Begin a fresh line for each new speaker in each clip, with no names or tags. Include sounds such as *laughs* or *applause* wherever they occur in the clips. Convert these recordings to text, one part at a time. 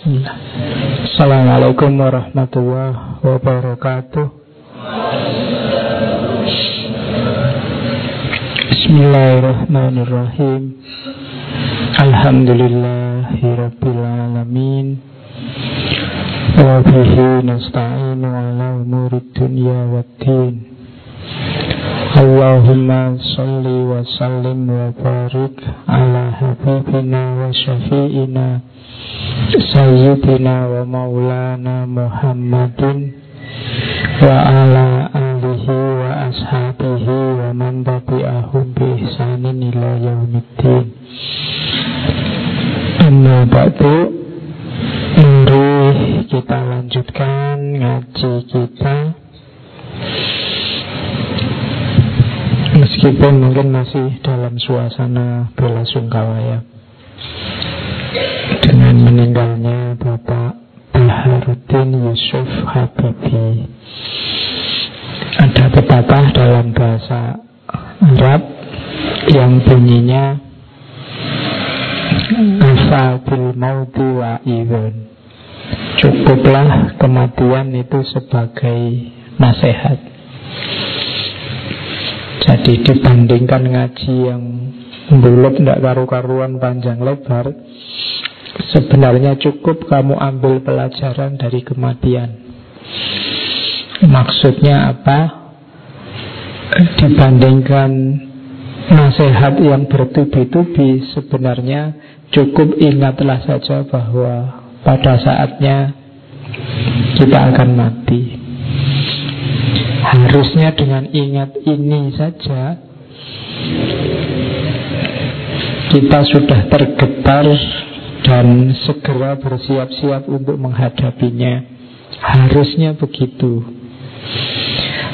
Bismillah. Assalamualaikum warahmatullahi wabarakatuh. Bismillahirrahmanirrahim. Alhamdulillahi rabbil alamin. Wa bihi nasta'inu ala umuri dunya waddin. Allahumma salli wa sallim wa barik ala habibina wa syafi'ina Sayyidina wa maulana Muhammadin Wa ala alihi wa ashabihi wa man tabi'ahum bi ihsanin ila yaumiddin. Amma ba'du Mari kita lanjutkan ngaji kita Meskipun mungkin masih dalam suasana bela sungkawa ya. Dengan meninggalnya Bapak Baharudin Yusuf Habibi. Ada pepatah dalam bahasa Arab Yang bunyinya Asa bil mauti wa idun Cukuplah kematian itu sebagai nasihat jadi dibandingkan ngaji yang bulat tidak karu-karuan panjang lebar Sebenarnya cukup kamu ambil pelajaran dari kematian Maksudnya apa? Dibandingkan nasihat yang bertubi-tubi Sebenarnya cukup ingatlah saja bahwa pada saatnya kita akan mati Harusnya dengan ingat ini saja. Kita sudah tergetar Dan segera bersiap-siap untuk menghadapinya. Harusnya begitu.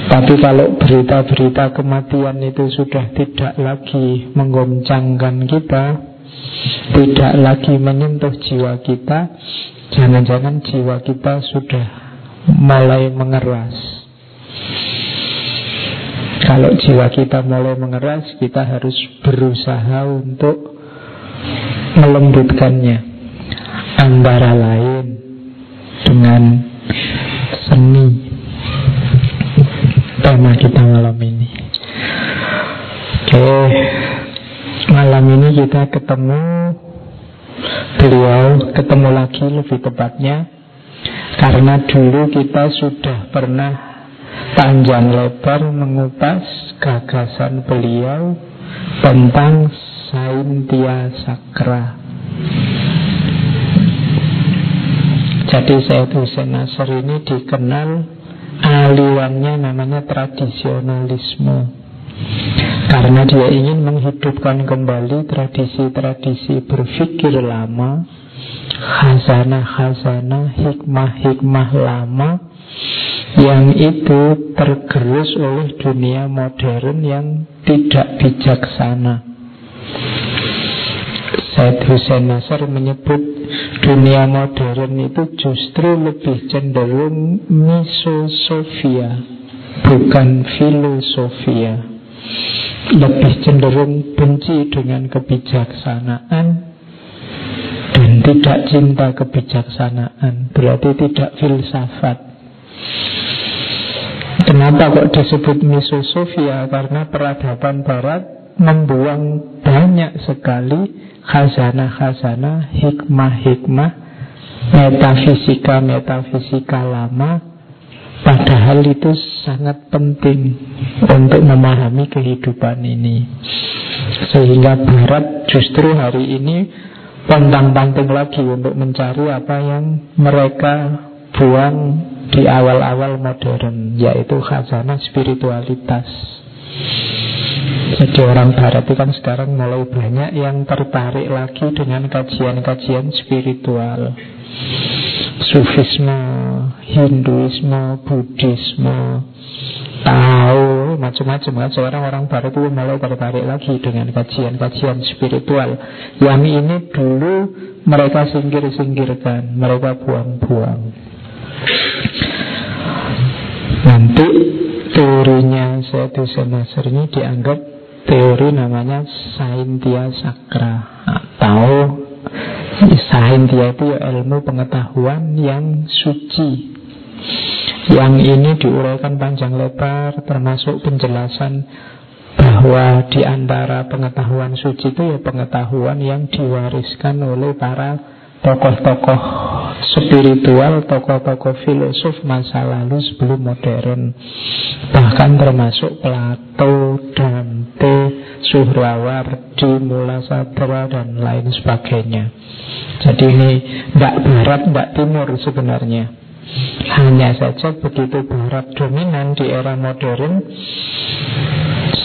Tapi kalau berita-berita kematian itu sudah tidak lagi menggoncangkan kita Tidak lagi menyentuh jiwa kita Jangan-jangan jiwa kita sudah mulai mengeras kalau jiwa kita mulai mengeras, kita harus berusaha untuk melembutkannya. Antara lain dengan seni. Tema kita malam ini. Oke, malam ini kita ketemu beliau, ketemu lagi lebih tepatnya. Karena dulu kita sudah pernah panjang lebar mengupas gagasan beliau tentang Saintia Sakra. Jadi Said Hussein Nasr ini dikenal alirannya namanya tradisionalisme. Karena dia ingin menghidupkan kembali tradisi-tradisi berpikir lama, khazanah-khazanah, hikmah-hikmah lama yang itu tergerus oleh dunia modern yang tidak bijaksana. Said Hussein Nasr menyebut dunia modern itu justru lebih cenderung misosofia, bukan filosofia. Lebih cenderung benci dengan kebijaksanaan dan tidak cinta kebijaksanaan. Berarti tidak filsafat. Kenapa kok disebut misosofia? Karena peradaban barat membuang banyak sekali khazanah-khazanah, hikmah-hikmah, metafisika-metafisika lama Padahal itu sangat penting untuk memahami kehidupan ini Sehingga Barat justru hari ini pontang-panting lagi untuk mencari apa yang mereka buang di awal-awal modern yaitu khazanah spiritualitas. Jadi orang barat itu kan sekarang mulai banyak yang tertarik lagi dengan kajian-kajian spiritual. Sufisme, Hinduisme, Buddhisme, tahu macam-macam kan sekarang orang barat itu mulai tertarik lagi dengan kajian-kajian spiritual yang ini dulu mereka singkir-singkirkan mereka buang-buang Nanti teorinya Sayyid Nasr ini dianggap teori namanya Saintia Sakra atau Saintia itu ya ilmu pengetahuan yang suci. Yang ini diuraikan panjang lebar Termasuk penjelasan bahwa di antara pengetahuan suci itu ya pengetahuan yang diwariskan oleh para tokoh-tokoh spiritual, tokoh-tokoh filosof masa lalu sebelum modern. Bahkan termasuk Plato, Dante, Suhrawardi, Mula Sadra, dan lain sebagainya. Jadi ini tidak barat, tidak timur sebenarnya. Hanya saja begitu barat dominan di era modern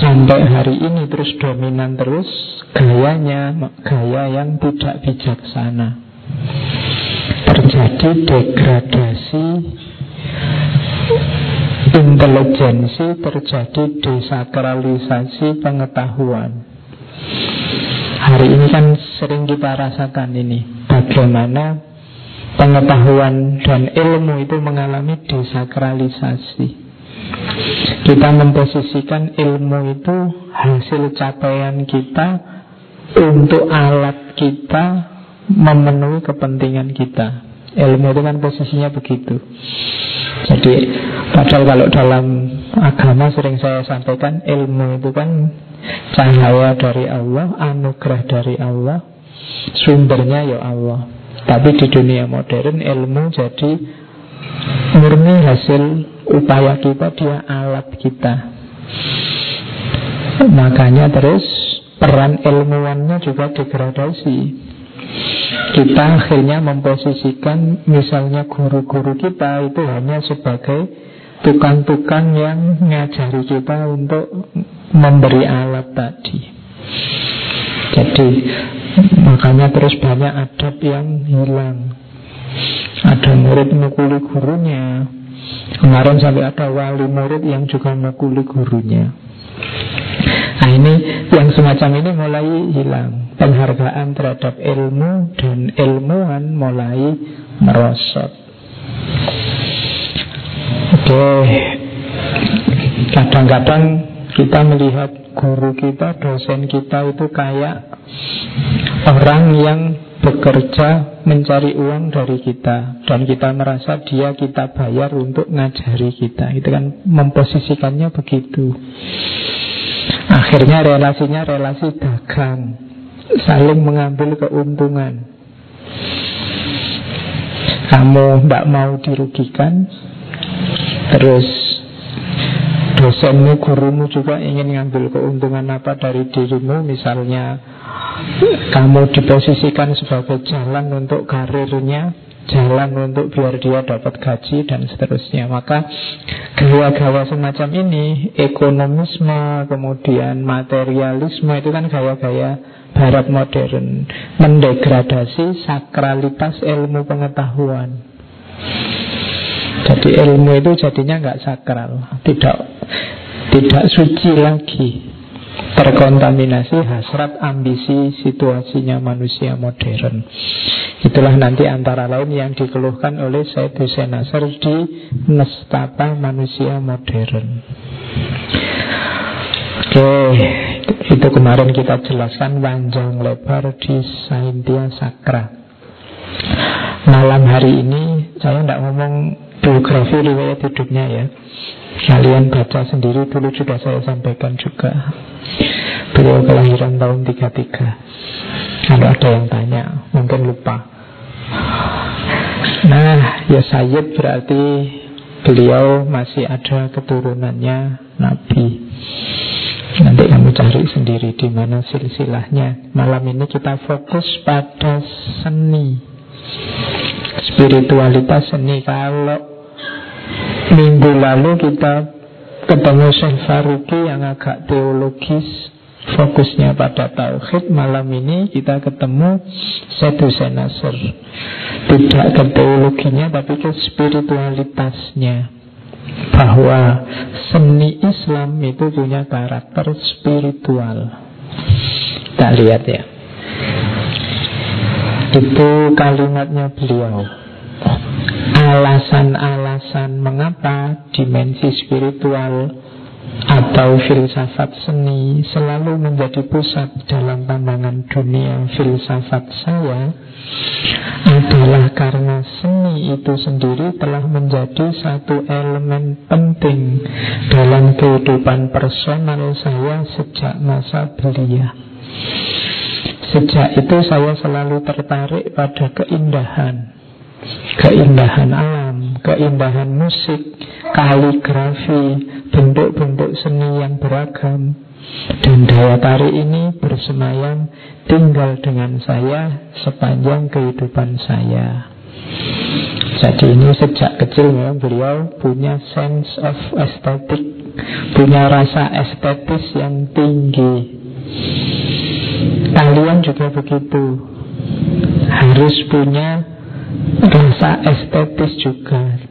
Sampai hari ini terus dominan terus Gayanya gaya yang tidak bijaksana Terjadi degradasi intelijensi terjadi desakralisasi pengetahuan. Hari ini kan sering kita rasakan ini bagaimana pengetahuan dan ilmu itu mengalami desakralisasi. Kita memposisikan ilmu itu hasil capaian kita untuk alat kita memenuhi kepentingan kita. Ilmu itu kan posisinya begitu. Jadi padahal kalau dalam agama sering saya sampaikan ilmu itu kan cahaya dari Allah, anugerah dari Allah, sumbernya ya Allah. Tapi di dunia modern ilmu jadi murni hasil upaya kita, dia alat kita. Makanya terus peran ilmuwannya juga degradasi. Kita akhirnya memposisikan misalnya guru-guru kita itu hanya sebagai tukang-tukang yang ngajari kita untuk memberi alat tadi. Jadi makanya terus banyak adab yang hilang. Ada murid mukuli gurunya. Kemarin sampai ada wali murid yang juga mukuli gurunya. Nah ini yang semacam ini mulai hilang Penghargaan terhadap ilmu dan ilmuwan mulai merosot. Oke. Kadang-kadang kita melihat guru kita, dosen kita itu kayak orang yang bekerja mencari uang dari kita dan kita merasa dia kita bayar untuk ngajari kita. Itu kan memposisikannya begitu. Akhirnya relasinya relasi dagang Saling mengambil keuntungan Kamu tidak mau dirugikan Terus dosenmu, gurumu juga ingin ngambil keuntungan apa dari dirimu Misalnya kamu diposisikan sebagai jalan untuk karirnya jalan untuk biar dia dapat gaji dan seterusnya. Maka gaya-gaya semacam ini, ekonomisme, kemudian materialisme itu kan gaya-gaya barat modern, mendegradasi sakralitas ilmu pengetahuan. Jadi ilmu itu jadinya nggak sakral, tidak tidak suci lagi terkontaminasi hasrat ambisi situasinya manusia modern. Itulah nanti antara lain yang dikeluhkan oleh Said Hussein Nasr di Nestapa Manusia Modern. Oke, itu kemarin kita jelaskan panjang lebar di Saintia Sakra. Malam hari ini saya tidak ngomong biografi riwayat hidupnya ya. Kalian baca sendiri dulu sudah saya sampaikan juga. Beliau kelahiran tahun 33. Kalau ada yang tanya, mungkin lupa. Nah, ya Sayyid berarti beliau masih ada keturunannya Nabi. Nanti kamu cari sendiri di mana silsilahnya. Malam ini kita fokus pada seni. Spiritualitas seni. Kalau minggu lalu kita ketemu Syekh Faruqi yang agak teologis fokusnya pada tauhid malam ini kita ketemu satu senasur tidak ke teologinya tapi ke spiritualitasnya bahwa seni Islam itu punya karakter spiritual. Kita lihat ya? Itu kalimatnya beliau. Alasan-alasan mengapa dimensi spiritual atau filsafat seni selalu menjadi pusat dalam pandangan dunia. Filsafat saya adalah karena seni itu sendiri telah menjadi satu elemen penting dalam kehidupan personal saya sejak masa belia. Sejak itu saya selalu tertarik pada keindahan. Keindahan alam, keindahan musik, kaligrafi, bentuk-bentuk seni yang beragam. Dan daya tarik ini bersemayam tinggal dengan saya sepanjang kehidupan saya. Jadi ini sejak kecil memang beliau punya sense of aesthetic, punya rasa estetis yang tinggi. Kalian juga begitu, harus punya rasa estetis juga.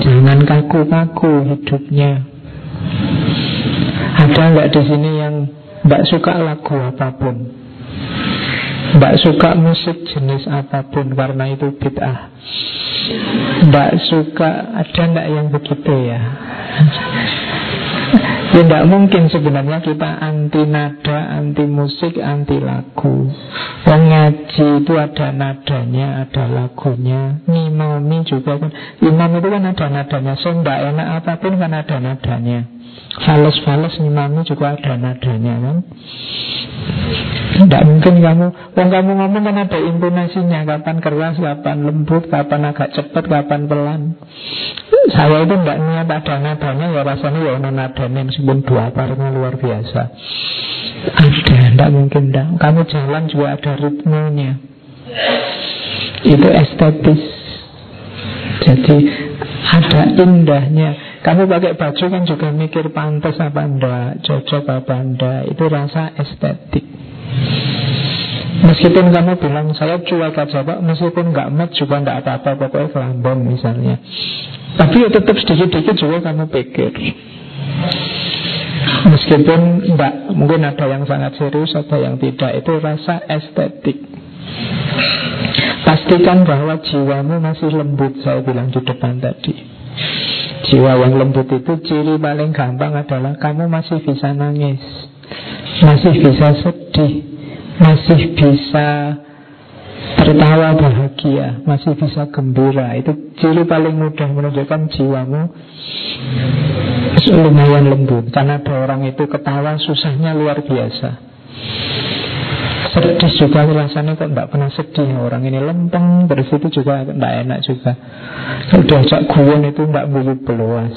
Jangan kaku-kaku hidupnya. Ada nggak di sini yang nggak suka lagu apa pun? Nggak suka musik jenis apa pun karena itu bid'ah. Nggak suka, ada nggak yang begitu ya? Ya tidak mungkin sebenarnya kita anti nada, anti musik, anti lagu. Yang ngaji itu ada nadanya, ada lagunya. Ngimami juga kan. Imam itu kan ada nadanya. So tidak enak apa pun kan ada nadanya. Fales-fales ngimami juga ada nadanya kan. Tidak mungkin kamu Wong kamu ngomong kan ada intonasinya. Kapan keras, kapan lembut, kapan agak cepat, kapan pelan Saya itu tidak niat ada nadanya Ya rasanya ya ada nadanya Meskipun dua parnya luar biasa. Ada, tidak mungkin tidak Kamu jalan juga ada ritmenya. Itu estetis. Jadi ada indahnya. Kamu pakai baju kan juga mikir pantas apa enggak, cocok apa enggak. Itu rasa estetik. Meskipun kamu bilang saya cuek aja pak. Meskipun nggak match juga nggak apa-apa Pokoknya kelambon misalnya. Tapi ya tetap sedikit-sedikit juga kamu pikir. Meskipun enggak Mungkin ada yang sangat serius Ada yang tidak Itu rasa estetik. Pastikan bahwa jiwamu masih lembut Saya bilang di depan tadi. Jiwa yang lembut itu ciri paling gampang adalah Kamu masih bisa nangis Masih bisa sedih masih bisa tertawa bahagia, masih bisa gembira. Itu ciri paling mudah menunjukkan jiwamu lumayan lembut. Karena ada orang itu ketawa susahnya luar biasa. Sedih juga rasanya kok tidak pernah sedih Orang ini lempeng Terus itu juga tidak enak juga Kalau diajak guyon itu tidak bulu beluas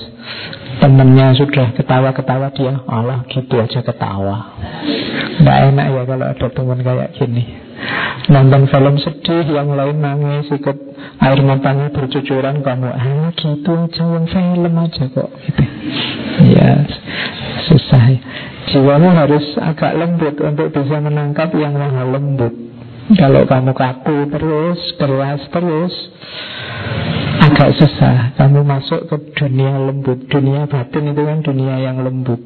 Temennya sudah ketawa-ketawa dia Allah gitu aja ketawa. Tidak enak ya kalau ada teman kayak gini. Nonton film sedih Yang lain nangis ikut Air matanya bercucuran Kamu ah gitu aja yang film aja kok. Gitu. Ya susah ya. Jiwamu harus agak lembut Untuk bisa menangkap yang maha lembut. Kalau kamu kaku terus Keras terus agak susah. Kamu masuk ke dunia lembut. Dunia batin itu kan dunia yang lembut.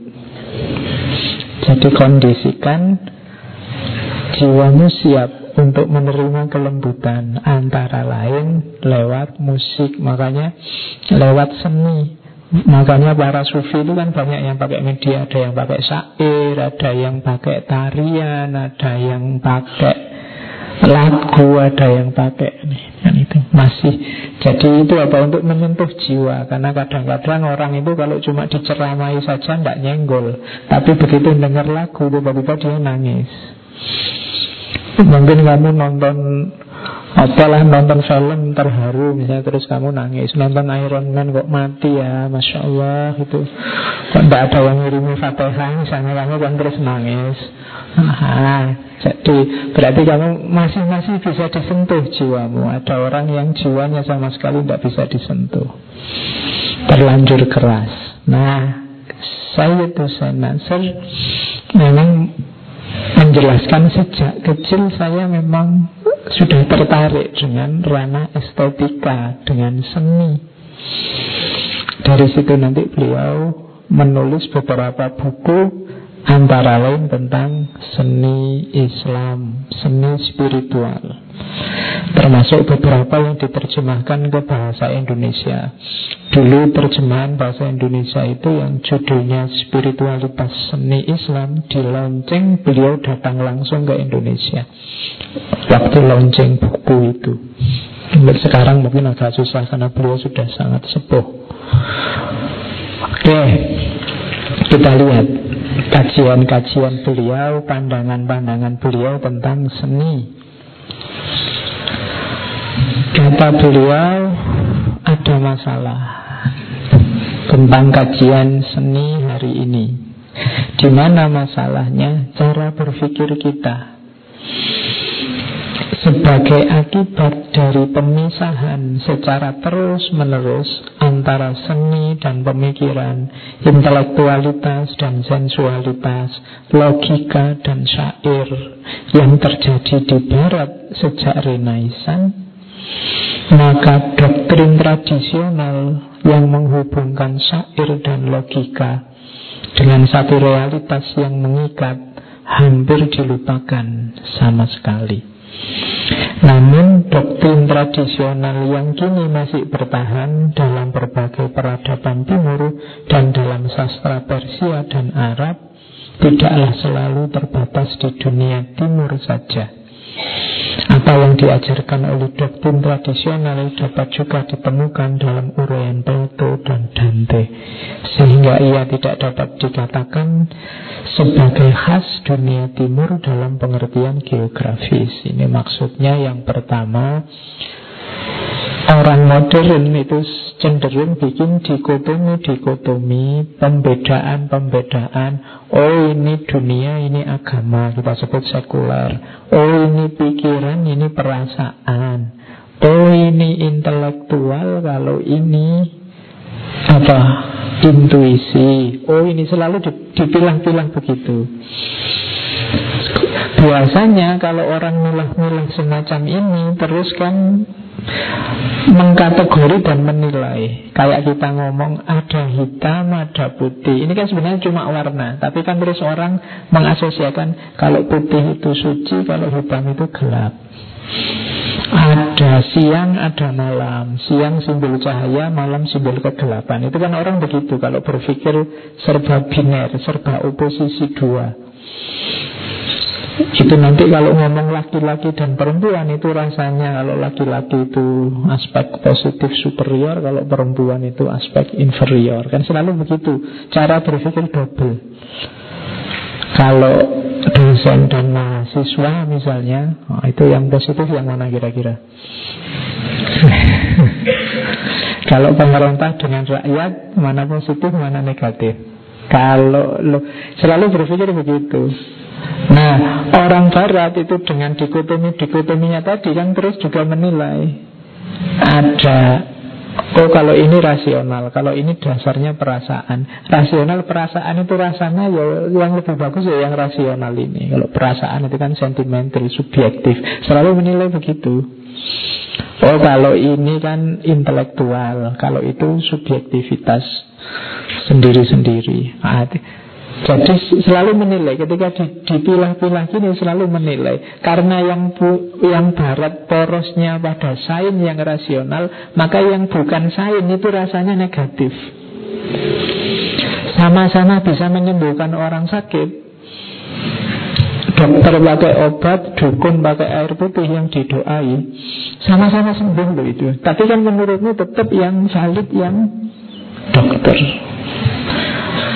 Jadi kondisikan jiwamu siap untuk menerima kelembutan. Antara lain lewat musik. Makanya lewat seni. Makanya para sufi itu kan banyak yang pakai media. Ada yang pakai syair ada yang pakai tarian ada yang pakai lagu ada yang pakai nih kan itu masih. Jadi itu apa? Untuk menyentuh jiwa. Karena kadang-kadang orang itu kalau cuma diceramai saja tidak nyenggol. Tapi begitu dengar lagu tiba-tiba dia nangis. Mungkin kamu nonton apalah nonton film terharu misalnya terus kamu nangis nonton Iron Man kok mati ya masya Allah itu kok tidak ada yang ngirimi fatihah misalnya kamu kan terus nangis. Aha, jadi berarti kamu masih-masih bisa disentuh jiwamu. Ada orang yang jiwanya sama sekali tidak bisa disentuh. Terlanjur keras. Nah, saya itu saya Nasir Memang menjelaskan sejak kecil saya memang sudah tertarik dengan ranah estetika, dengan seni. Dari situ nanti beliau menulis beberapa buku Antara lain tentang seni Islam, seni spiritual. Termasuk beberapa yang diterjemahkan ke bahasa Indonesia. Dulu terjemahan bahasa Indonesia itu yang judulnya spiritualitas seni Islam di lonceng beliau datang langsung ke Indonesia. Waktu lonceng buku itu. Sekarang mungkin agak susah karena beliau sudah sangat sepuh. Oke, kita lihat kajian-kajian beliau, pandangan-pandangan beliau tentang seni. Kata beliau ada masalah tentang kajian seni hari ini. Di mana masalahnya? Cara berpikir kita sebagai akibat dari pemisahan secara terus-menerus antara seni dan pemikiran, intelektualitas dan sensualitas, logika dan syair yang terjadi di barat sejak Renaissance, maka doktrin tradisional yang menghubungkan syair dan logika dengan satu realitas yang mengikat hampir dilupakan sama sekali. Namun doktrin tradisional yang kini masih bertahan dalam berbagai peradaban timur dan dalam sastra Persia dan Arab tidaklah selalu terbatas di dunia timur saja. Apa yang diajarkan oleh doktrin tradisional dapat juga ditemukan dalam uraian Plato dan Dante Sehingga ia tidak dapat dikatakan sebagai khas dunia timur dalam pengertian geografis. Ini maksudnya yang pertama Orang modern itu cenderung bikin dikotomi-dikotomi, pembedaan-pembedaan. Oh ini dunia, ini agama, kita sebut sekuler. Oh ini pikiran, ini perasaan. Oh ini intelektual, kalau ini apa intuisi. Oh ini selalu dipilah-pilah begitu. Biasanya kalau orang milah-milah semacam ini terus kan mengkategori dan menilai. Kayak kita ngomong ada hitam ada putih. Ini kan sebenarnya cuma warna. Tapi kan terus orang mengasosiasikan kalau putih itu suci kalau hitam itu gelap. Ada siang, ada malam. Siang simbol cahaya, malam simbol kegelapan. Itu kan orang begitu Kalau berpikir serba biner, serba oposisi dua itu nanti kalau ngomong laki-laki dan perempuan itu rasanya kalau laki-laki itu aspek positif superior, kalau perempuan itu aspek inferior. Kan selalu begitu. Cara berpikir double. Kalau dosen dan mahasiswa misalnya, oh, itu yang positif yang mana kira-kira? *laughs* kalau pemerintah dengan rakyat, mana positif, mana negatif? Kalau lo selalu berpikir begitu. Nah, orang barat itu dengan dikotomi-dikotominya tadi kan terus juga menilai. Ada Oh kalau ini rasional Kalau ini dasarnya perasaan. Rasional perasaan itu rasanya ya Yang lebih bagus ya yang rasional ini. Kalau perasaan itu kan sentimental, subjektif. Selalu menilai begitu. Oh kalau ini kan intelektual Kalau itu subjektivitas Sendiri-sendiri. Nah, jadi selalu menilai ketika dipilah-pilah gini selalu menilai karena yang bu, yang barat porosnya pada sain yang rasional maka yang bukan sain itu rasanya negatif. Sama-sama bisa menyembuhkan orang sakit. Dokter pakai obat, dukun pakai air putih yang didoai, sama-sama sembuh loh itu. Tapi kan menurutmu tetap yang valid yang dokter.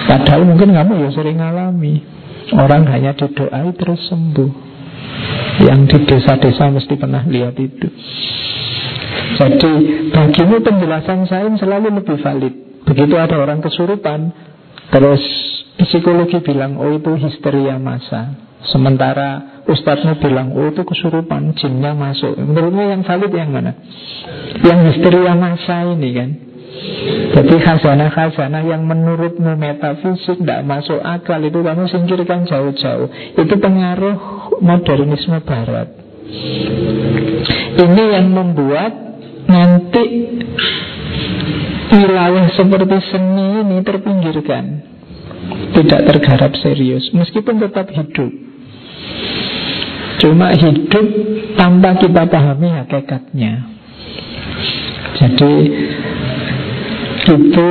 Padahal mungkin kamu ya sering alami Orang hanya didoai terus sembuh. Yang di desa-desa mesti pernah lihat itu. Jadi bagimu penjelasan sains selalu lebih valid. Begitu ada orang kesurupan Terus psikologi bilang Oh itu histeria masa Sementara ustadzmu bilang Oh itu kesurupan jinnya masuk. Menurutmu yang valid yang mana? Yang histeria masa ini kan jadi khazanah-khazanah yang menurutmu metafisik tidak masuk akal itu kamu singkirkan jauh-jauh. Itu pengaruh modernisme barat. Ini yang membuat nanti wilayah seperti seni ini terpinggirkan. Tidak tergarap serius Meskipun tetap hidup Cuma hidup tanpa kita pahami hakikatnya Jadi itu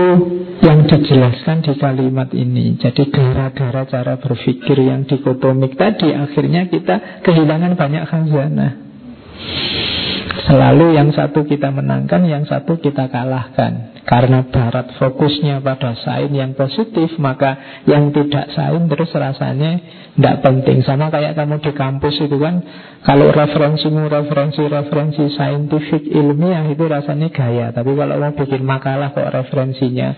yang dijelaskan di kalimat ini. Jadi gara-gara cara berpikir yang dikotomik tadi, akhirnya kita kehilangan banyak khazanah. Selalu yang satu kita menangkan, yang satu kita kalahkan. Karena barat fokusnya pada sain yang positif, maka yang tidak sain terus rasanya tidak penting. Sama kayak kamu di kampus itu kan, kalau referensimu referensi-referensi saintifik ilmiah itu rasanya gaya. Tapi kalau mau bikin makalah kok referensinya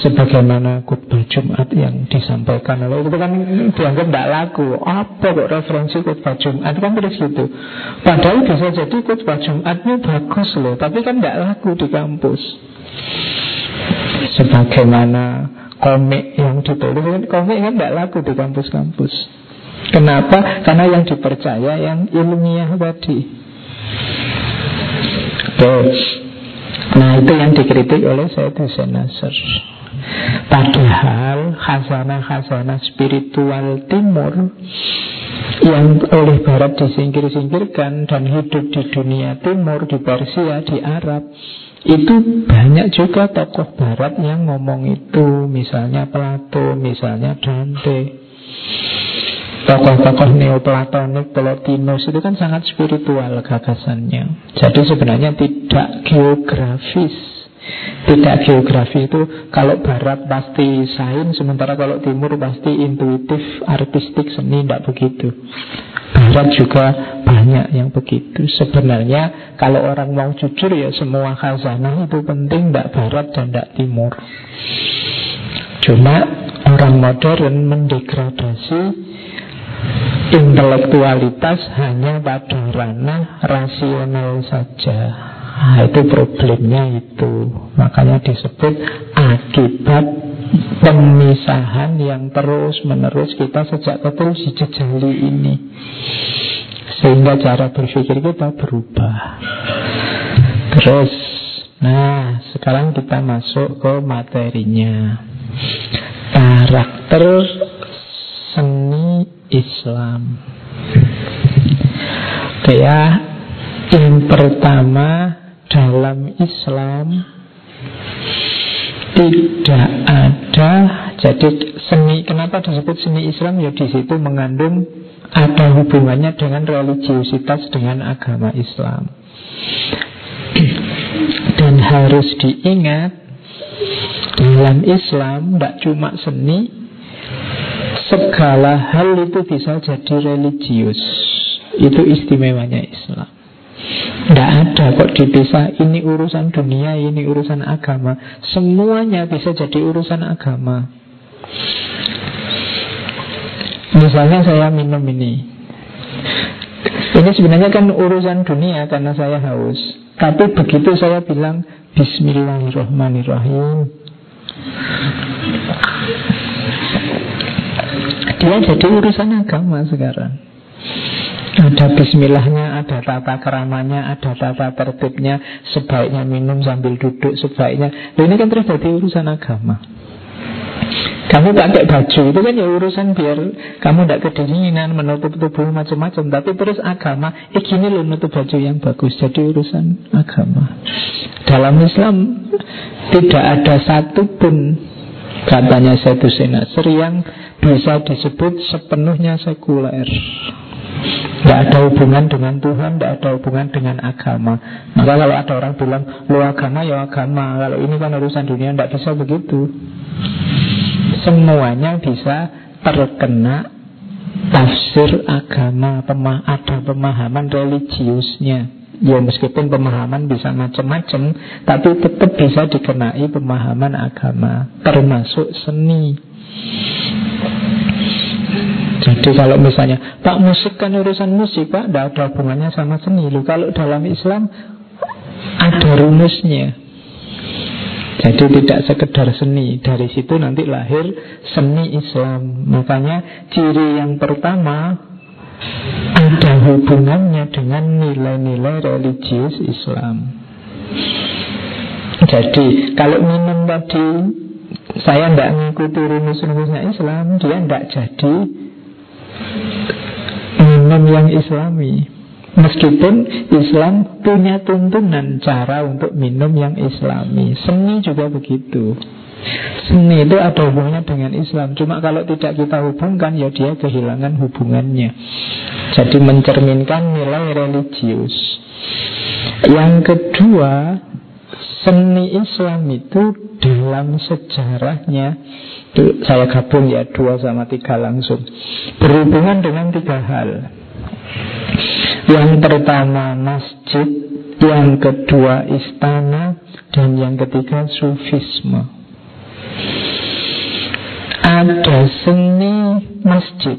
sebagaimana khutbah Jumat yang disampaikan oleh itu kan dianggap tidak laku. Apa kok referensi khutbah Jumat kan terus gitu. Padahal bisa jadi khutbah Jumatnya bagus loh, tapi kan tidak laku di kampus. Sebagaimana komik yang ditulis kan komik kan tidak laku di kampus-kampus. Kenapa? Karena yang dipercaya yang ilmiah tadi. Terus, nah itu yang dikritik oleh Sayyid Hussein Nasr. Padahal khazanah-khazanah spiritual timur yang oleh Barat disingkir-singkirkan dan hidup di dunia timur, di Persia, di Arab itu banyak juga tokoh barat yang ngomong itu. Misalnya Plato, misalnya Dante. Tokoh-tokoh neoplatonik, Plotinus itu kan sangat spiritual gagasannya. Jadi sebenarnya tidak geografis Tidak geografi itu Kalau barat pasti sains Sementara kalau timur pasti intuitif, artistik, seni Tidak begitu. Barat juga banyak yang begitu. Sebenarnya kalau orang mau jujur ya semua khazanah itu penting Tidak barat dan tidak timur. Cuma orang modern mendegradasi intelektualitas hanya pada ranah rasional saja Nah, itu problemnya itu. Makanya disebut akibat pemisahan yang terus menerus kita sejak kecil dijejali ini. Sehingga cara berpikir kita berubah. Terus Nah sekarang kita masuk ke materinya. Karakter seni Islam. Oke ya Yang pertama dalam Islam tidak ada. Jadi seni kenapa disebut seni Islam? Ya di situ mengandung ada hubungannya dengan religiusitas dengan agama Islam. Dan harus diingat dalam Islam tidak cuma seni segala hal itu bisa jadi religius. Itu istimewanya Islam tidak ada kok dipisah Ini urusan dunia, ini urusan agama. Semuanya bisa jadi urusan agama. Misalnya saya minum ini. Ini sebenarnya kan urusan dunia Karena saya haus. Tapi begitu saya bilang Bismillahirrahmanirrahim. Dia jadi urusan agama sekarang ada bismillahnya, ada tata keramanya, ada tata tertibnya Sebaiknya minum sambil duduk, sebaiknya Loh, Ini kan terus jadi urusan agama kamu pakai baju itu kan ya urusan biar kamu tidak kedinginan menutup tubuh macam-macam. Tapi terus agama, eh gini loh nutup baju yang bagus. Jadi urusan agama. Dalam Islam tidak ada satupun katanya satu senasir yang bisa disebut sepenuhnya sekuler. Tidak ada hubungan dengan Tuhan, tidak ada hubungan dengan agama. Maka kalau ada orang bilang, lo agama ya agama. Kalau ini kan urusan dunia, tidak bisa begitu. Semuanya bisa terkena tafsir agama, pemah ada pemahaman religiusnya. Ya meskipun pemahaman bisa macam-macam, tapi tetap bisa dikenai pemahaman agama, termasuk seni. Jadi kalau misalnya Pak musik kan urusan musik Pak. Tidak ada hubungannya sama seni. Loh, Kalau dalam Islam Ada rumusnya. Jadi tidak sekedar seni. Dari situ nanti lahir seni Islam. Makanya ciri yang pertama Ada hubungannya dengan nilai-nilai religius Islam. Jadi kalau minum tadi saya tidak mengikuti rumus-rumusnya Islam, dia tidak jadi minum yang islami. Meskipun Islam punya tuntunan cara untuk minum yang islami. Seni juga begitu. Seni itu ada hubungannya dengan Islam. Cuma kalau tidak kita hubungkan Ya dia kehilangan hubungannya. Jadi mencerminkan nilai religius. Yang kedua Seni Islam itu dalam sejarahnya itu saya gabung ya dua sama tiga langsung berhubungan dengan tiga hal yang pertama masjid, yang kedua istana, dan yang ketiga sufisme. Ada seni masjid.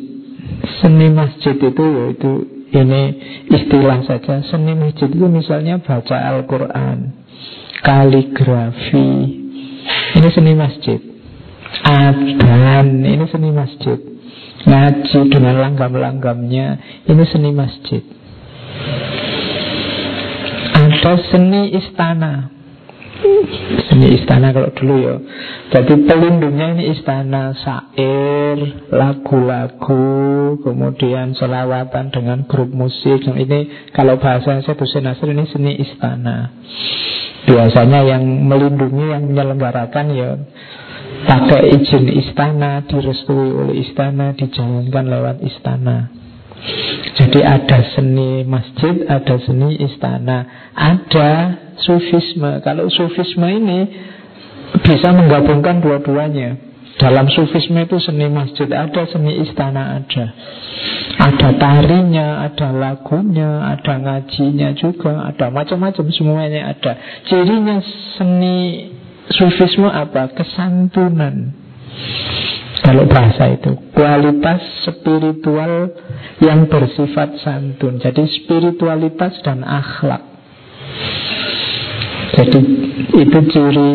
Seni masjid itu yaitu ini istilah saja. Seni masjid itu misalnya baca Al-Quran, kaligrafi. Ini seni masjid. Adan, ini seni masjid. Ngaji dengan langgam-langgamnya, ini seni masjid. Ada seni istana Seni istana kalau dulu ya. Jadi pelindungnya ini istana Sair, lagu-lagu Kemudian selawatan dengan grup musik. Ini kalau bahasa saya Dusun Nasir ini seni istana. Biasanya yang melindungi, yang menyelenggarakan ya Pakai izin istana, direstui oleh istana, dijalankan lewat istana. Jadi ada seni masjid, ada seni istana, ada sufisme. Kalau sufisme ini bisa menggabungkan dua-duanya. Dalam sufisme itu seni masjid ada, seni istana ada. Ada tarinya, ada lagunya, ada ngajinya juga, ada macam-macam semuanya ada. Cirinya seni sufisme apa? Kesantunan. Kalau bahasa itu Kualitas spiritual yang bersifat santun Jadi spiritualitas dan akhlak Jadi itu ciri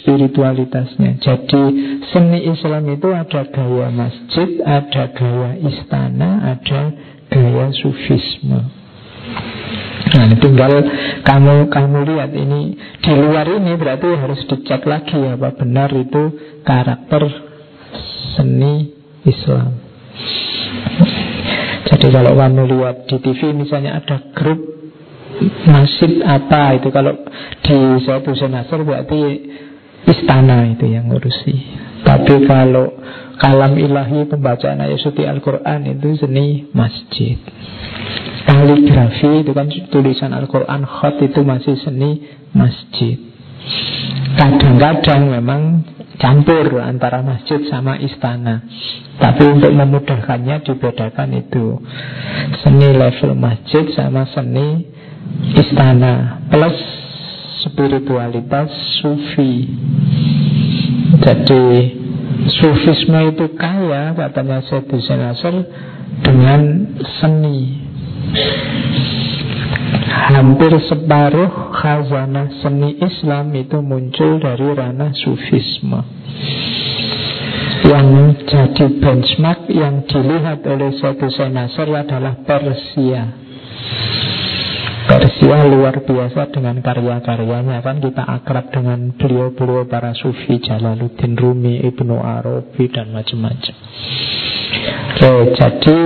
spiritualitasnya Jadi seni Islam itu ada gaya masjid Ada gaya istana Ada gaya sufisme Nah tinggal kamu kamu lihat ini di luar ini berarti harus dicek lagi apa benar itu karakter seni Islam. Jadi kalau kamu lihat di TV misalnya ada grup masjid apa itu kalau di suatu senasar berarti istana itu yang ngurusi. Tapi kalau kalam ilahi pembacaan ayat suci Al-Quran itu seni masjid. Kaligrafi itu kan tulisan Al-Quran Khot itu masih seni masjid Kadang-kadang memang campur antara masjid sama istana. Tapi untuk memudahkannya dibedakan itu seni level masjid sama seni istana plus spiritualitas sufi. Jadi sufisme itu kaya katanya Syed Nasr dengan seni. Hampir separuh khazanah seni Islam itu muncul dari ranah sufisme Yang jadi benchmark yang dilihat oleh suatu Nasr adalah Persia Persia luar biasa dengan karya-karyanya. Kan kita akrab dengan beliau-beliau para sufi Jalaluddin Rumi, Ibnu Arabi dan macam-macam. Oke, jadi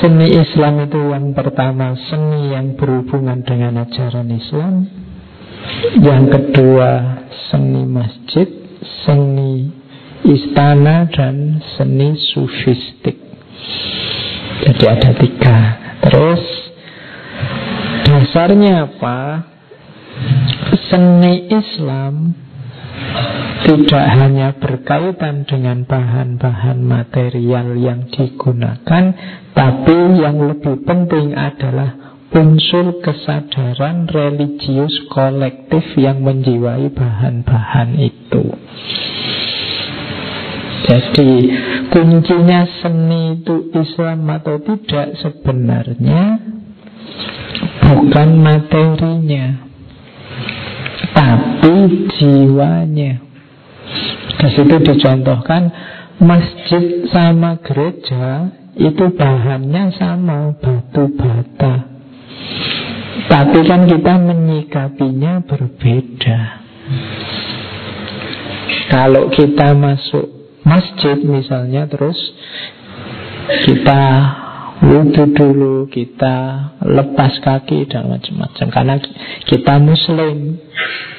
Seni Islam itu yang pertama Seni yang berhubungan dengan ajaran Islam. Yang kedua Seni masjid Seni istana Dan seni sufistik. Jadi ada tiga. Terus Dasarnya apa? Seni Islam tidak hanya berkaitan dengan bahan-bahan material yang digunakan, tapi yang lebih penting adalah unsur kesadaran religius kolektif yang menjiwai bahan-bahan itu. Jadi kuncinya seni itu Islam atau tidak sebenarnya bukan materinya, tapi jiwanya. Di situ dicontohkan masjid sama gereja itu bahannya sama batu bata. Tapi kan kita menyikapinya berbeda. Kalau kita masuk masjid misalnya terus kita wudhu dulu, kita lepas kaki dan macam-macam karena kita muslim.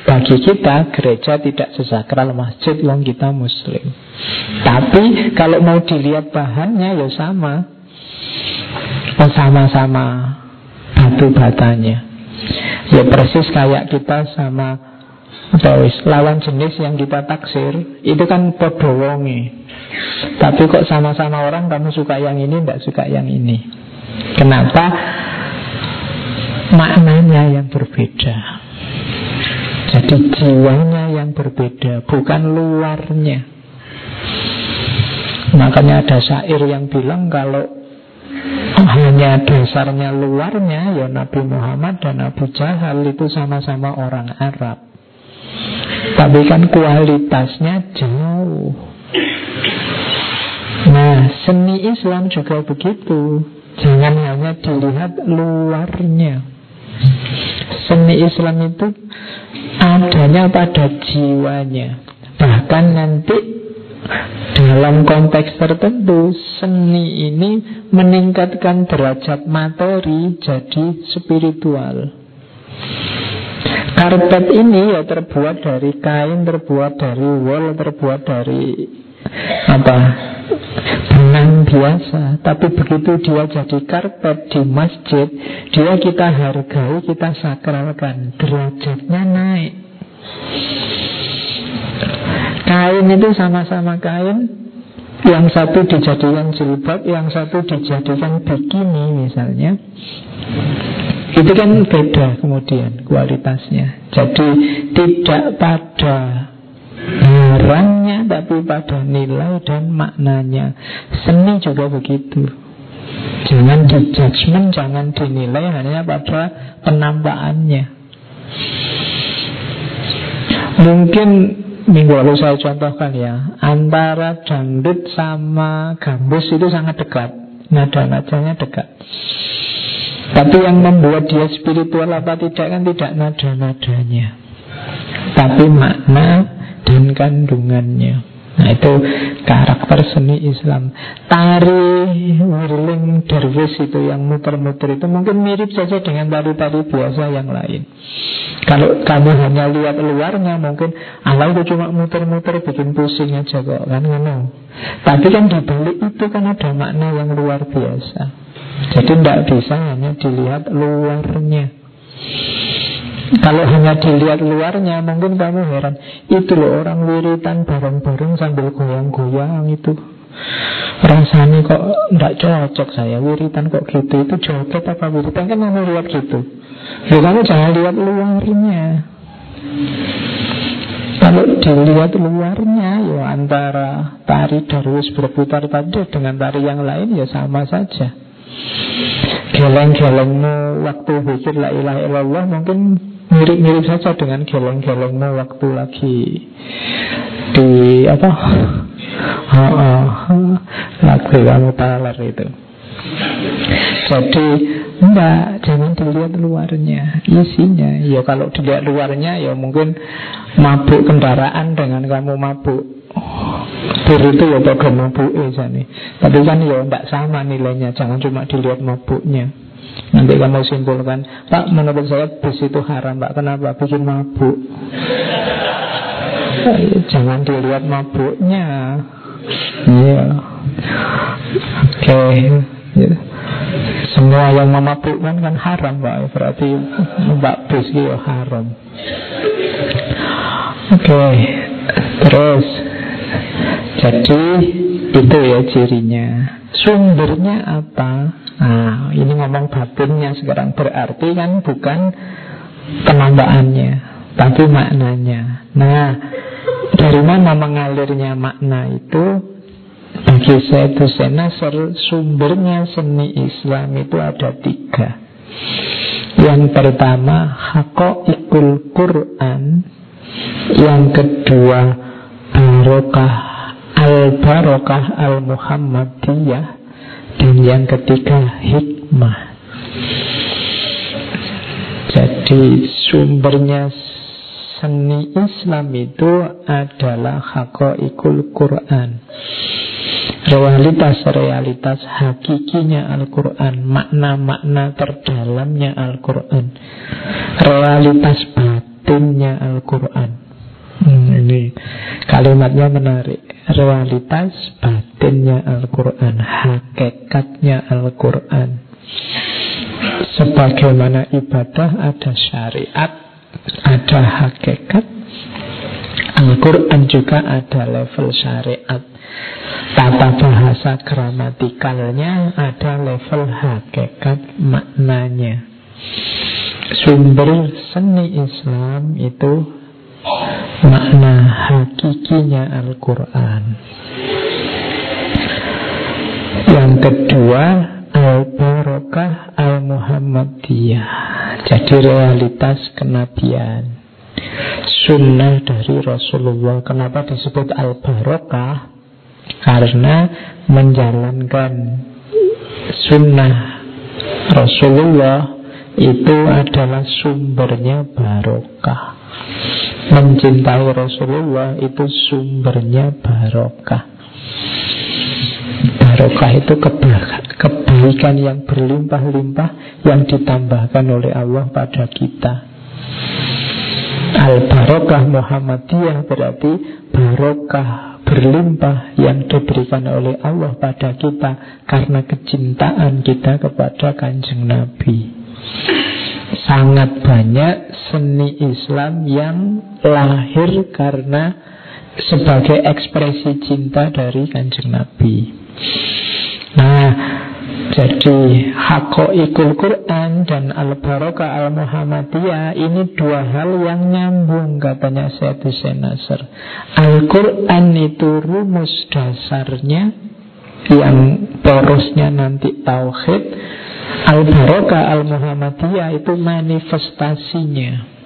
Bagi kita gereja tidak sesakral masjid wong kita muslim. Tapi kalau mau dilihat bahannya ya sama. Oh sama-sama batu batanya. Ya persis kayak kita sama apa lawan jenis yang kita taksir itu kan podo wonge. Tapi kok sama-sama orang kamu suka yang ini, tidak suka yang ini. Kenapa? Maknanya yang berbeda. Jadi jiwanya yang berbeda, bukan luarnya. Makanya ada syair yang bilang kalau hanya dasarnya luarnya ya Nabi Muhammad dan Abu Jahal itu sama-sama orang Arab. Tapi kan kualitasnya jauh. Nah, seni Islam juga begitu. Jangan hanya dilihat luarnya. Seni Islam itu adanya pada jiwanya. Bahkan nanti dalam konteks tertentu seni ini meningkatkan derajat materi jadi spiritual. Karpet ini ya terbuat dari kain, terbuat dari wool, terbuat dari apa? Benang biasa. Tapi begitu dia jadi karpet di masjid dia kita hargai kita sakralkan. Derajatnya naik. Kain itu sama-sama kain. Yang satu dijadikan jilbab yang satu dijadikan bikini misalnya itu kan beda kemudian kualitasnya. Jadi tidak pada barangnya tapi pada nilai dan maknanya. Seni juga begitu. Jangan di judgment jangan dinilai hanya pada penampakannya. Mungkin minggu lalu saya contohkan ya antara dangdut sama gambus itu sangat dekat. Nada-nadanya dekat tapi yang membuat dia spiritual apa tidak kan tidak nada-nadanya tapi makna dan kandungannya. Nah itu karakter seni Islam Tari whirling dervish itu yang muter-muter itu mungkin mirip saja dengan tari-tari biasa yang lain Kalau kamu hanya lihat luarnya mungkin Allah itu cuma muter-muter bikin pusing aja kok kan. Tapi kan di balik itu kan ada makna yang luar biasa Jadi tidak bisa hanya dilihat luarnya. Kalau hanya dilihat luarnya mungkin kamu heran. Itu loh orang wiritan bareng-bareng sambil goyang-goyang itu. Rasanya kok tidak cocok saya. Wiritan kok gitu Itu joget apa wiritan? Kan kamu lihat gitu. Loh kamu jangan lihat luarnya. Kalau dilihat luarnya ya antara tari darwis berputar tadi dengan tari yang lain ya sama saja. Geleng-gelengmu waktu pikir la ilaha illallah mungkin mirip-mirip saja dengan geleng-gelengmu waktu lagi di apa oh, lagu kamu talar itu. Jadi enggak jangan dilihat luarnya. Isinya ya kalau dilihat luarnya ya mungkin mabuk kendaraan dengan kamu mabuk Bir itu ya pada mabuk eh, Tapi kan ya enggak sama nilainya Jangan cuma dilihat mabuknya. Nanti kamu simpulkan Pak menurut saya bis itu haram Pak. Kenapa? Bikin mabuk. *laughs* Jangan dilihat mabuknya. Iya. Oke. Okay. ya. Semua yang memabukkan kan haram Pak. Berarti Mbak bis itu haram. Oke. Okay. Terus Jadi Itu ya cirinya Sumbernya apa? Nah, ini ngomong batinnya sekarang berarti kan bukan penambahannya, tapi maknanya. Nah, dari mana mengalirnya makna itu? Bagi saya itu sumbernya seni Islam itu ada tiga. Yang pertama, hakoikul Quran. Yang kedua, barokah al-barokah al-Muhammadiyah. Dan yang ketiga hikmah. Jadi sumbernya seni Islam itu adalah hakoikul Quran. Realitas-realitas hakikinya Al-Quran Makna-makna terdalamnya Al-Quran. Realitas batinnya Al-Quran hmm, Ini kalimatnya menarik. Realitas batinnya Al-Quran Hakikatnya Al-Quran. Sebagaimana ibadah ada syariat Ada hakikat Al-Quran juga ada level syariat. Tata bahasa gramatikalnya ada level hakikat maknanya. Sumber seni Islam itu makna hakikinya Al-Quran. Yang kedua Al-Barokah Al-Muhammadiyah. Jadi realitas kenabian. Sunnah dari Rasulullah. Kenapa disebut Al-Barokah? Karena menjalankan sunnah Rasulullah Itu adalah sumbernya barokah Mencintai Rasulullah itu sumbernya barokah Barokah itu kebaikan yang berlimpah-limpah yang ditambahkan oleh Allah pada kita. Al-Barokah Muhammadiyah berarti barokah berlimpah yang diberikan oleh Allah pada kita karena kecintaan kita kepada kanjeng Nabi. Sangat banyak seni Islam yang lahir karena sebagai ekspresi cinta dari kanjeng Nabi. Nah, jadi Hakoikul Quran dan Al-Barokah Al-Muhammadiyah Ini dua hal yang nyambung katanya Syed Hussein Nasr Al-Quran itu rumus dasarnya Yang porosnya nanti Tauhid Al-Barokah Al-Muhammadiyah itu manifestasinya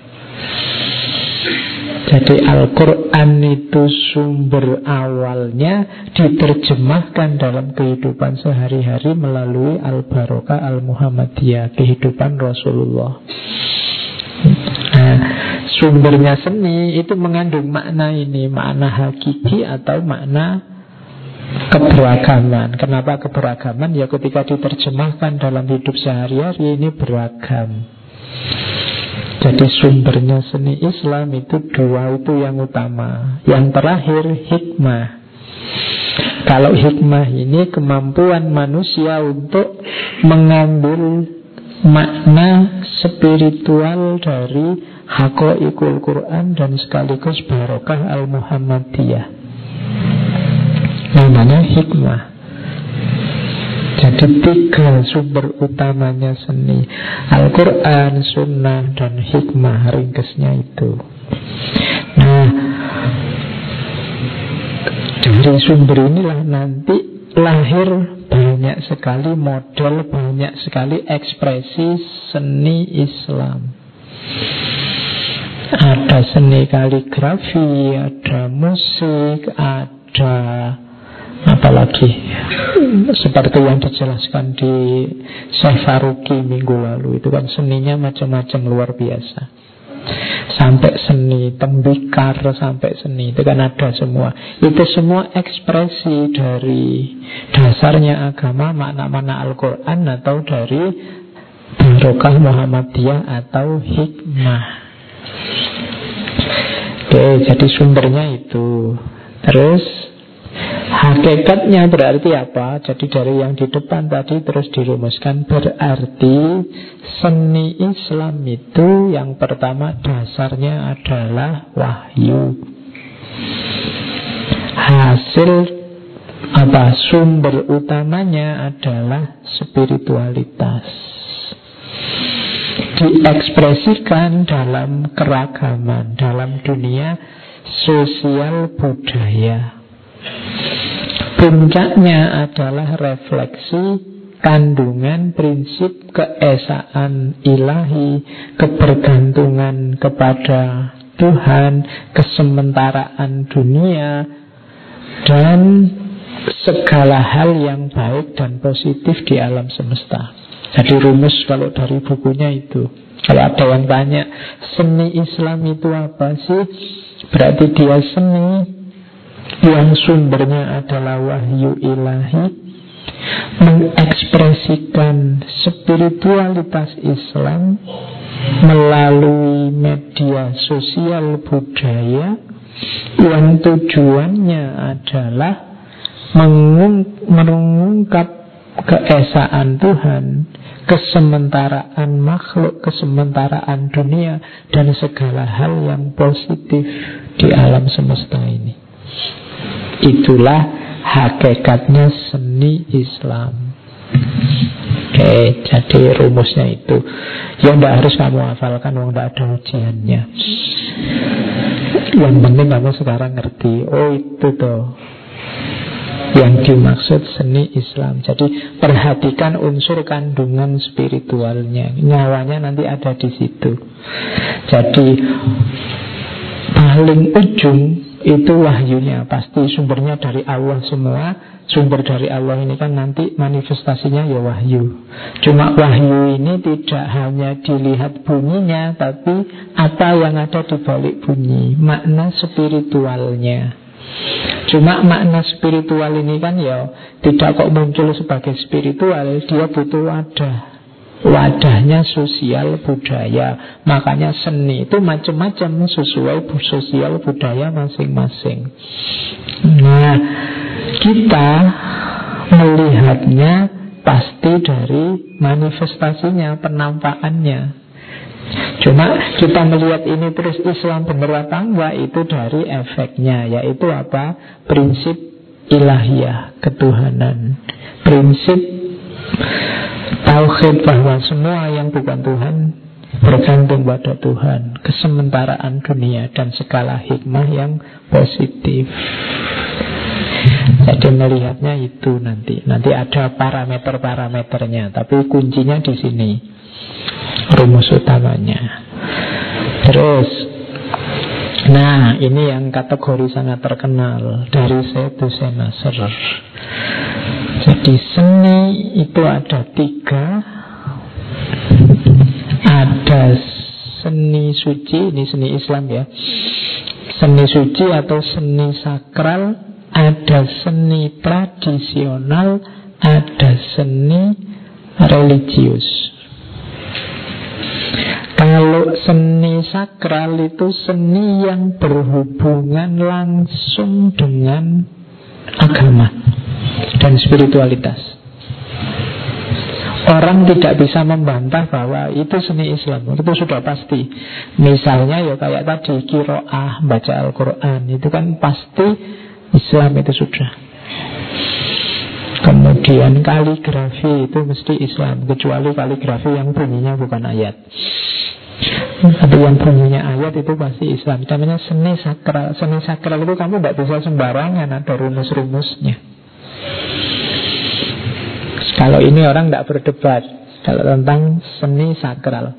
jadi Al-Quran itu sumber awalnya diterjemahkan dalam kehidupan sehari-hari melalui Al-Barokah Al-Muhammadiyah, kehidupan Rasulullah. Nah, sumbernya seni itu mengandung makna ini, makna hakiki atau makna keberagaman. Kenapa keberagaman? Ya ketika diterjemahkan dalam hidup sehari-hari ini beragam. Jadi sumbernya seni Islam itu dua itu yang utama. Yang terakhir hikmah. Kalau hikmah ini kemampuan manusia untuk mengambil makna spiritual dari hakoikul Quran dan sekaligus barokah al-Muhammadiyah. Namanya hikmah. Jadi tiga sumber utamanya seni. Al-Quran, Sunnah, dan Hikmah Ringkesnya itu. Nah Dari sumber inilah nanti lahir banyak sekali model, banyak sekali ekspresi seni Islam. Ada seni kaligrafi, ada musik, ada Apalagi seperti yang dijelaskan di Syekh minggu lalu itu kan seninya macam-macam luar biasa. Sampai seni tembikar sampai seni itu kan ada semua. Itu semua ekspresi dari dasarnya agama makna-makna Al-Qur'an atau dari barokah Muhammadiyah atau hikmah. Oke, jadi sumbernya itu. Terus Hakikatnya berarti apa? Jadi dari yang di depan tadi terus dirumuskan Berarti seni Islam itu yang pertama dasarnya adalah wahyu. Hasil apa? Sumber utamanya adalah spiritualitas. Diekspresikan dalam keragaman Dalam dunia sosial budaya Puncaknya adalah refleksi kandungan prinsip keesaan ilahi, kebergantungan kepada Tuhan, kesementaraan dunia, dan segala hal yang baik dan positif di alam semesta. Jadi rumus kalau dari bukunya itu Kalau ada yang tanya Seni Islam itu apa sih? Berarti dia seni Yang sumbernya adalah wahyu ilahi Mengekspresikan spiritualitas Islam Melalui media sosial budaya Yang tujuannya adalah Mengungkap keesaan Tuhan, kesementaraan makhluk, kesementaraan dunia, dan segala hal yang positif di alam semesta ini. Itulah hakikatnya seni Islam. Oke, jadi rumusnya itu. Ya tidak harus kamu hafalkan, wong tidak ada ujiannya. Yang penting kamu sekarang ngerti. Oh itu tuh yang dimaksud seni Islam. Jadi perhatikan unsur kandungan spiritualnya. Nyawanya nanti ada di situ. Jadi paling ujung itu wahyunya pasti sumbernya dari Allah semua. Sumber dari Allah ini kan nanti manifestasinya ya wahyu. Cuma wahyu ini tidak hanya dilihat bunyinya tapi apa yang ada di balik bunyi makna spiritualnya. Cuma makna spiritual ini kan ya tidak kok muncul sebagai spiritual, dia butuh wadah. Wadahnya sosial budaya Makanya seni itu macam-macam Sesuai sosial budaya masing-masing Nah kita melihatnya Pasti dari manifestasinya Penampakannya Cuma kita melihat ini terus Islam benar apa enggak itu dari efeknya yaitu apa? Prinsip ilahiyah, ketuhanan. Prinsip tauhid bahwa semua yang bukan Tuhan bergantung pada Tuhan, kesementaraan dunia dan segala hikmah yang positif. Jadi melihatnya itu nanti. Nanti ada parameter-parameternya, tapi kuncinya di sini rumus utamanya. Terus, nah ini yang kategori sangat terkenal dari Setu Senasar. Jadi seni itu ada tiga, ada seni suci, ini seni Islam ya. Seni suci atau seni sakral, ada seni tradisional, ada seni religius. Kalau seni sakral itu seni yang berhubungan langsung dengan agama dan spiritualitas. Orang tidak bisa membantah bahwa itu seni Islam. Itu sudah pasti. Misalnya ya kayak tadi Kiro'ah, baca Al-Quran Itu kan pasti Islam itu sudah. Kemudian kaligrafi itu mesti Islam Kecuali kaligrafi yang bunyinya bukan ayat. Tapi yang bunyinya ayat itu pasti Islam. Namanya seni sakral. Seni sakral itu kamu tidak bisa sembarangan Ada rumus-rumusnya Kalau ini orang tidak berdebat. Kalau tentang seni sakral.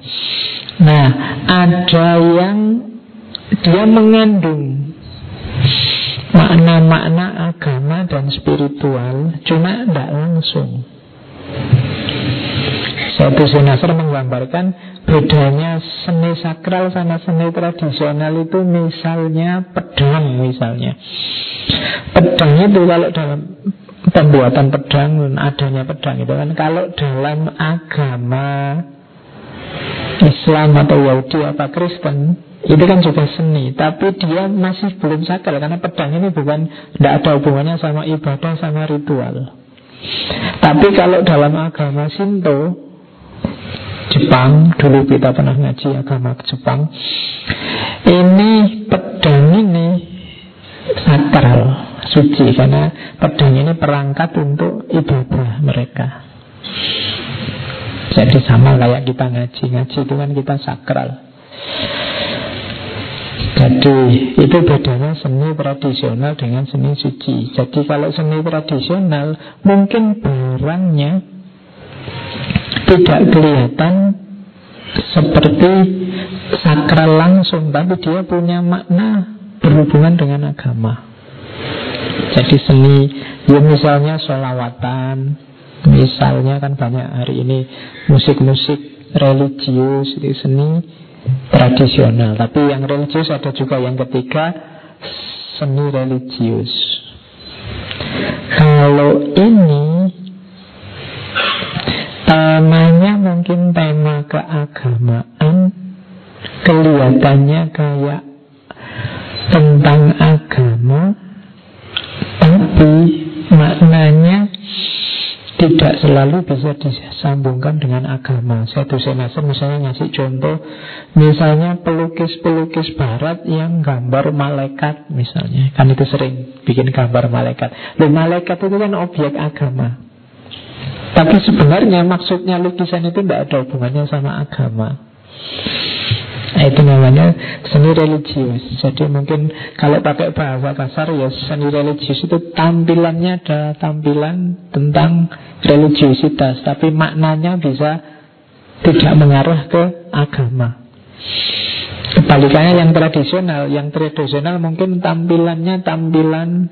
Nah ada yang Dia mengandung Makna-makna agama dan spiritual Cuma tidak langsung. Satu Sinasar menggambarkan Bedanya seni sakral sama seni tradisional itu misalnya pedang misalnya. Pedang itu kalau dalam pembuatan pedang adanya pedang itu kan. Kalau dalam agama Islam atau Yahudi apa Kristen itu kan juga seni tapi dia masih belum sakral karena pedang ini bukan tidak ada hubungannya sama ibadah sama ritual. Tapi kalau dalam agama Sinto Jepang Dulu kita pernah ngaji agama Jepang Ini pedang ini sakral suci Karena pedang ini perangkat untuk ibadah mereka. Jadi sama kayak kita ngaji. Ngaji itu kan kita sakral. Jadi itu bedanya seni tradisional dengan seni suci. Jadi kalau seni tradisional Mungkin barangnya tidak kelihatan seperti sakral langsung, tapi dia punya makna berhubungan dengan agama. Jadi seni, ya misalnya solawatan, Misalnya kan banyak hari ini musik-musik religius itu seni tradisional. Tapi yang religius ada juga yang ketiga seni religius. Kalau ini temanya mungkin tema keagamaan, kelihatannya kayak tentang agama, tapi maknanya tidak selalu bisa disambungkan dengan agama. Satu semester misalnya ngasih contoh, misalnya pelukis-pelukis barat yang gambar malaikat misalnya. Kan itu sering bikin gambar malaikat. Loh malaikat itu kan objek agama. Tapi sebenarnya maksudnya lukisan itu tidak ada hubungannya sama agama. Nah, itu namanya seni religius. Jadi mungkin kalau pakai bahasa kasar ya seni religius itu tampilannya ada tampilan tentang religiusitas, tapi maknanya bisa tidak mengarah ke agama. Kebalikannya yang tradisional, yang tradisional mungkin tampilannya tampilan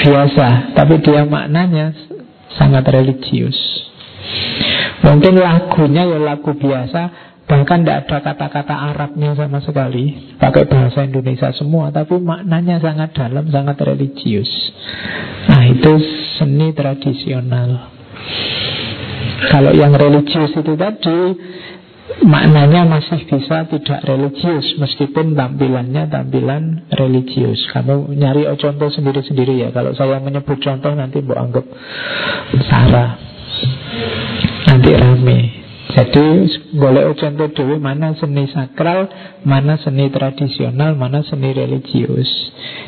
biasa, tapi dia maknanya sangat religius. Mungkin lagunya ya lagu biasa, Bahkan tidak ada kata-kata Arabnya sama sekali. Pakai bahasa Indonesia semua Tapi maknanya sangat dalam, sangat religius. Nah itu seni tradisional. Kalau yang religius itu tadi Maknanya masih bisa tidak religius Meskipun tampilannya tampilan religius. Kamu nyari contoh sendiri-sendiri ya. Kalau saya menyebut contoh nanti mau anggap Sarah. Nanti rame jadi boleh contoh dewi mana seni sakral, mana seni tradisional, mana seni religius.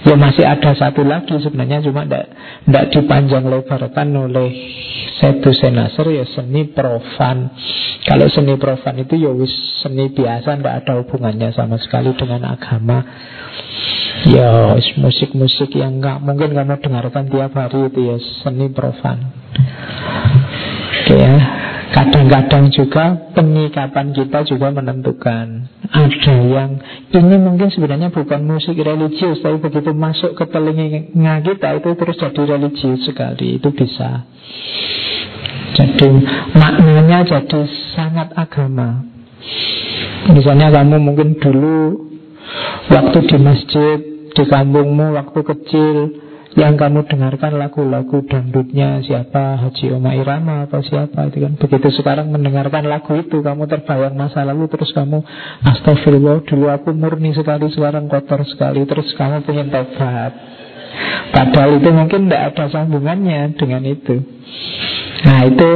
Ya masih ada satu lagi sebenarnya cuma tidak dipanjang lebarkan oleh Sedu Senaser ya seni profan. Kalau seni profan itu ya seni biasa tidak ada hubungannya sama sekali dengan agama. Ya musik-musik yang nggak mungkin kamu dengarkan tiap hari itu ya seni profan. Oke ya. Kadang-kadang juga penyikapan kita juga menentukan. Ada yang ini mungkin sebenarnya bukan musik religius Tapi begitu masuk ke telinga kita itu terus jadi religius sekali Itu bisa. Jadi maknanya jadi sangat agama. Misalnya kamu mungkin dulu Waktu di masjid Di kampungmu waktu kecil yang kamu dengarkan lagu-lagu dangdutnya siapa? Haji Oma Irama atau siapa? Itu kan begitu. Sekarang mendengarkan lagu itu kamu terbayang masa lalu terus kamu astagfirullah dulu aku murni sekali sekarang kotor sekali terus kamu pengen tobat. Padahal itu mungkin tidak ada sambungannya dengan itu. Nah itu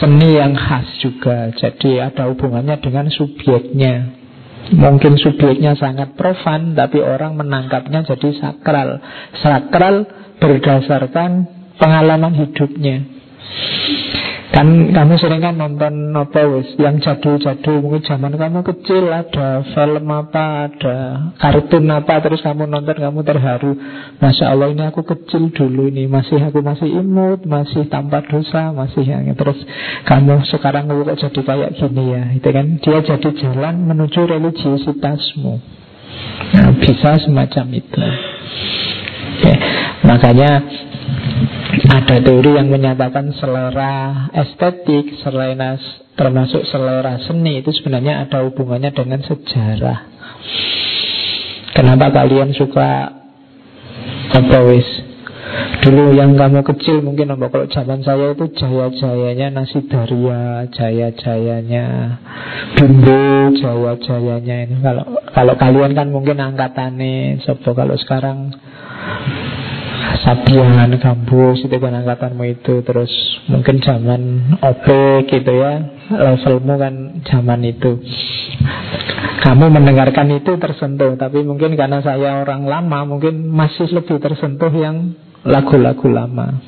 seni yang khas juga. Jadi ada hubungannya dengan subjeknya Mungkin subjeknya sangat profan Tapi orang menangkapnya jadi sakral. Sakral berdasarkan pengalaman hidupnya Kan kamu sering kan nonton apa wis yang jadul-jadul mungkin zaman kamu kecil ada film apa, ada kartun apa terus kamu nonton kamu terharu. Masya Allah ini aku kecil dulu ini masih aku masih imut, masih tanpa dosa, masih yang terus kamu sekarang kok jadi kayak gini ya. Itu kan dia jadi jalan menuju religiositasmu. Nah, bisa semacam itu. Oke. Makanya ada teori yang menyatakan selera estetik, selera termasuk selera seni itu sebenarnya ada hubungannya dengan sejarah. Kenapa kalian suka apa? Dulu yang kamu kecil mungkin apa kalau zaman saya itu jaya-jayanya nasi daria, jaya-jayanya bimbo, jaya-jayanya ini. Kalau kalau kalian kan mungkin angkatannya, sopo kalau sekarang Sabian, Gambus itu kan angkatanmu itu. Terus mungkin zaman OP gitu ya Levelmu kan zaman itu. Kamu mendengarkan itu tersentuh Tapi mungkin karena saya orang lama Mungkin masih lebih tersentuh yang lagu-lagu lama.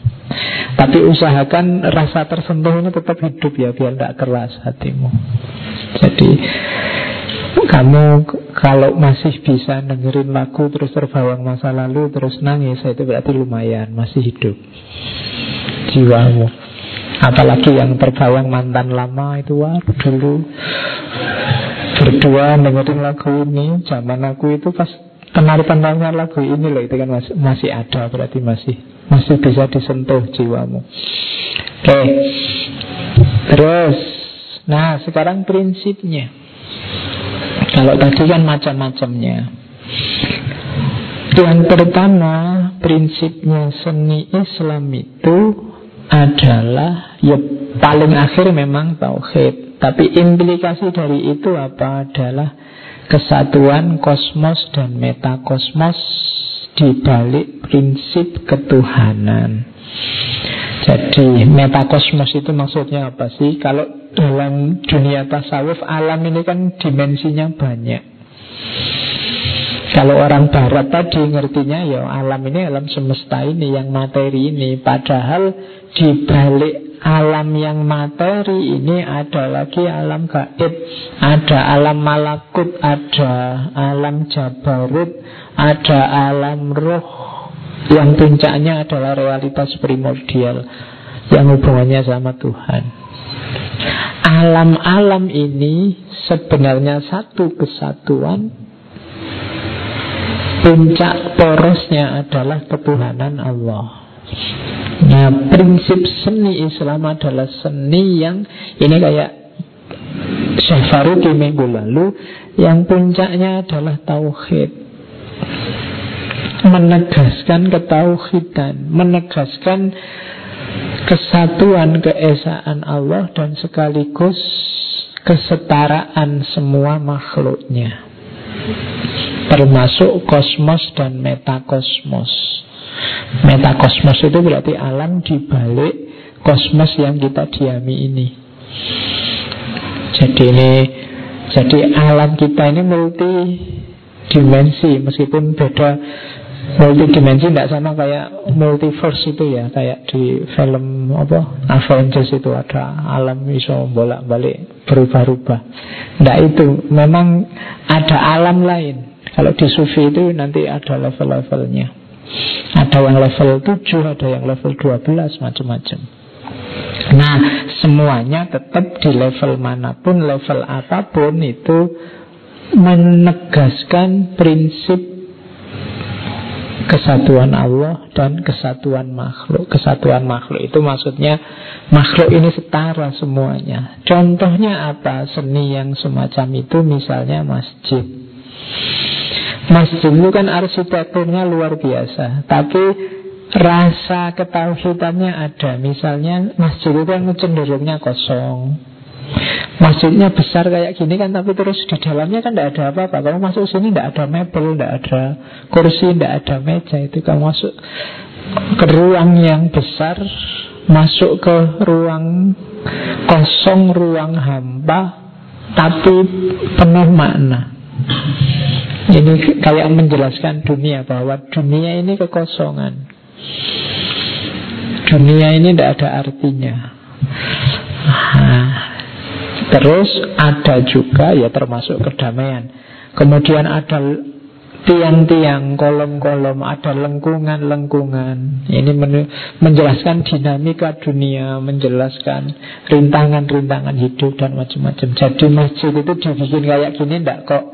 Tapi usahakan rasa tersentuh ini tetap hidup ya Biar tidak keras hatimu. Jadi kamu kalau masih bisa dengerin lagu terus terbawang masa lalu terus nangis itu berarti lumayan masih hidup jiwamu. Apalagi yang terbawang mantan lama itu wah dulu berdua dengerin lagu ini zaman aku itu pas penari-penari lagu ini loh itu kan masih, masih ada berarti masih masih bisa disentuh jiwamu. Oke, terus, nah sekarang prinsipnya. Kalau tadi kan macam-macamnya. Yang pertama, prinsipnya seni Islam itu adalah ya paling akhir memang tauhid. Tapi implikasi dari itu apa adalah kesatuan kosmos dan metakosmos di balik prinsip ketuhanan. Jadi metakosmos itu maksudnya apa sih? Kalau dalam dunia tasawuf alam ini kan dimensinya banyak. Kalau orang barat tadi ngertinya ya alam ini alam semesta ini yang materi ini Padahal di balik alam yang materi ini ada lagi alam gaib Ada alam malakut, ada alam jabarut, ada alam roh Yang puncaknya adalah realitas primordial Yang hubungannya sama Tuhan. Alam-alam ini sebenarnya satu kesatuan. Puncak porosnya adalah ketuhanan Allah. Nah prinsip seni Islam adalah seni yang Ini kayak Syekh Faruqi minggu lalu Yang puncaknya adalah Tauhid Menegaskan ketauhidan Menegaskan kesatuan keesaan Allah Dan sekaligus kesetaraan semua makhluknya termasuk kosmos dan metakosmos. Metakosmos itu berarti alam di balik kosmos yang kita diami ini. Jadi ini jadi alam kita ini multi dimensi meskipun beda multi dimensi tidak sama kayak multiverse itu ya kayak di film apa Avengers itu ada alam bisa bolak balik berubah-ubah. Tidak itu memang ada alam lain kalau di sufi itu nanti ada level-levelnya. Ada yang level 7, ada yang level 12, macam-macam. Nah, semuanya tetap di level mana pun, level apa pun itu menegaskan prinsip kesatuan Allah dan kesatuan makhluk. Kesatuan makhluk itu maksudnya makhluk ini setara semuanya. Contohnya apa? Seni yang semacam itu misalnya masjid. Masjid itu kan arsitekturnya luar biasa Tapi rasa ketauhidannya ada Misalnya masjid itu kan cenderungnya kosong Masjidnya besar kayak gini kan Tapi terus di dalamnya kan tidak ada apa-apa Kamu masuk sini tidak ada mebel Tidak ada kursi, tidak ada meja Itu kamu masuk ke ruang yang besar Masuk ke ruang kosong Ruang hampa Tapi penuh makna ini kayak menjelaskan dunia bahwa dunia ini kekosongan. Dunia ini tidak ada artinya. Nah, terus ada juga ya termasuk kedamaian. Kemudian ada tiang-tiang, kolom-kolom, ada lengkungan-lengkungan. Ini menjelaskan dinamika dunia, menjelaskan rintangan-rintangan hidup dan macam-macam. Jadi masjid itu dibikin kayak gini tidak kok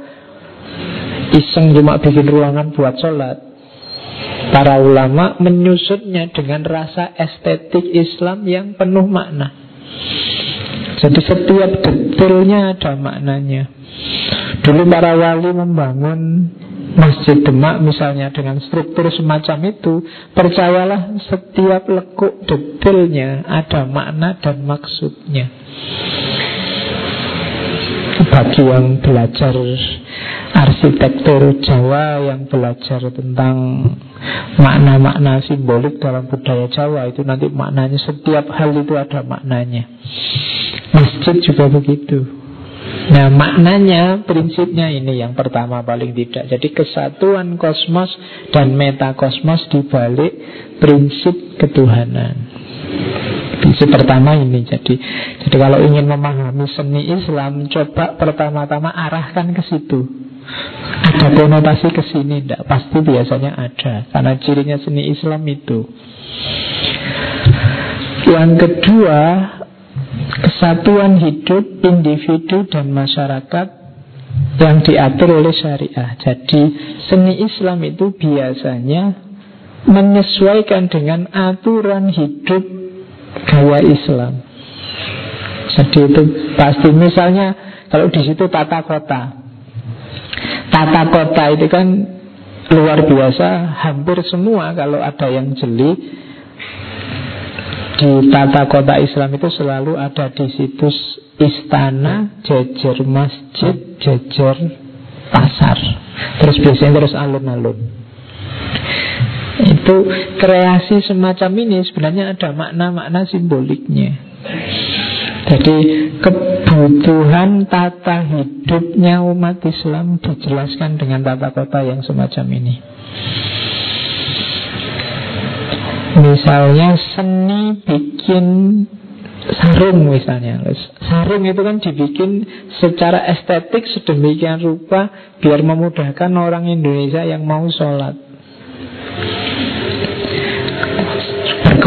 iseng cuma bikin ruangan buat sholat Para ulama menyusutnya dengan rasa estetik Islam yang penuh makna Jadi setiap detailnya ada maknanya. Dulu para wali membangun Masjid Demak misalnya dengan struktur semacam itu Percayalah setiap lekuk detailnya ada makna dan maksudnya Bagi yang belajar arsitektur Jawa yang belajar tentang makna-makna simbolik dalam budaya Jawa itu nanti maknanya setiap hal itu ada maknanya. Masjid juga begitu. Nah maknanya prinsipnya ini yang pertama paling tidak Jadi kesatuan kosmos dan metakosmos dibalik prinsip ketuhanan Prinsip pertama ini. Jadi Jadi kalau ingin memahami seni Islam Coba pertama-tama arahkan ke situ. Ada konotasi ke sini? Tidak pasti biasanya ada. Karena cirinya seni Islam itu. Yang kedua kesatuan hidup individu dan masyarakat yang diatur oleh syariah. Jadi seni Islam itu biasanya menyesuaikan dengan aturan hidup gaya Islam. Jadi itu pasti misalnya kalau di situ tata kota. Tata kota itu kan luar biasa, hampir semua kalau ada yang jeli di tata kota Islam itu selalu ada di situs istana, jejer masjid, jejer pasar. Terus biasanya terus alun-alun. Itu kreasi semacam ini sebenarnya ada makna-makna simboliknya. Jadi kebutuhan tata hidupnya umat Islam dijelaskan dengan tata kota yang semacam ini. Misalnya seni bikin sarung misalnya Sarung itu kan dibikin secara estetik sedemikian rupa Biar memudahkan orang Indonesia yang mau sholat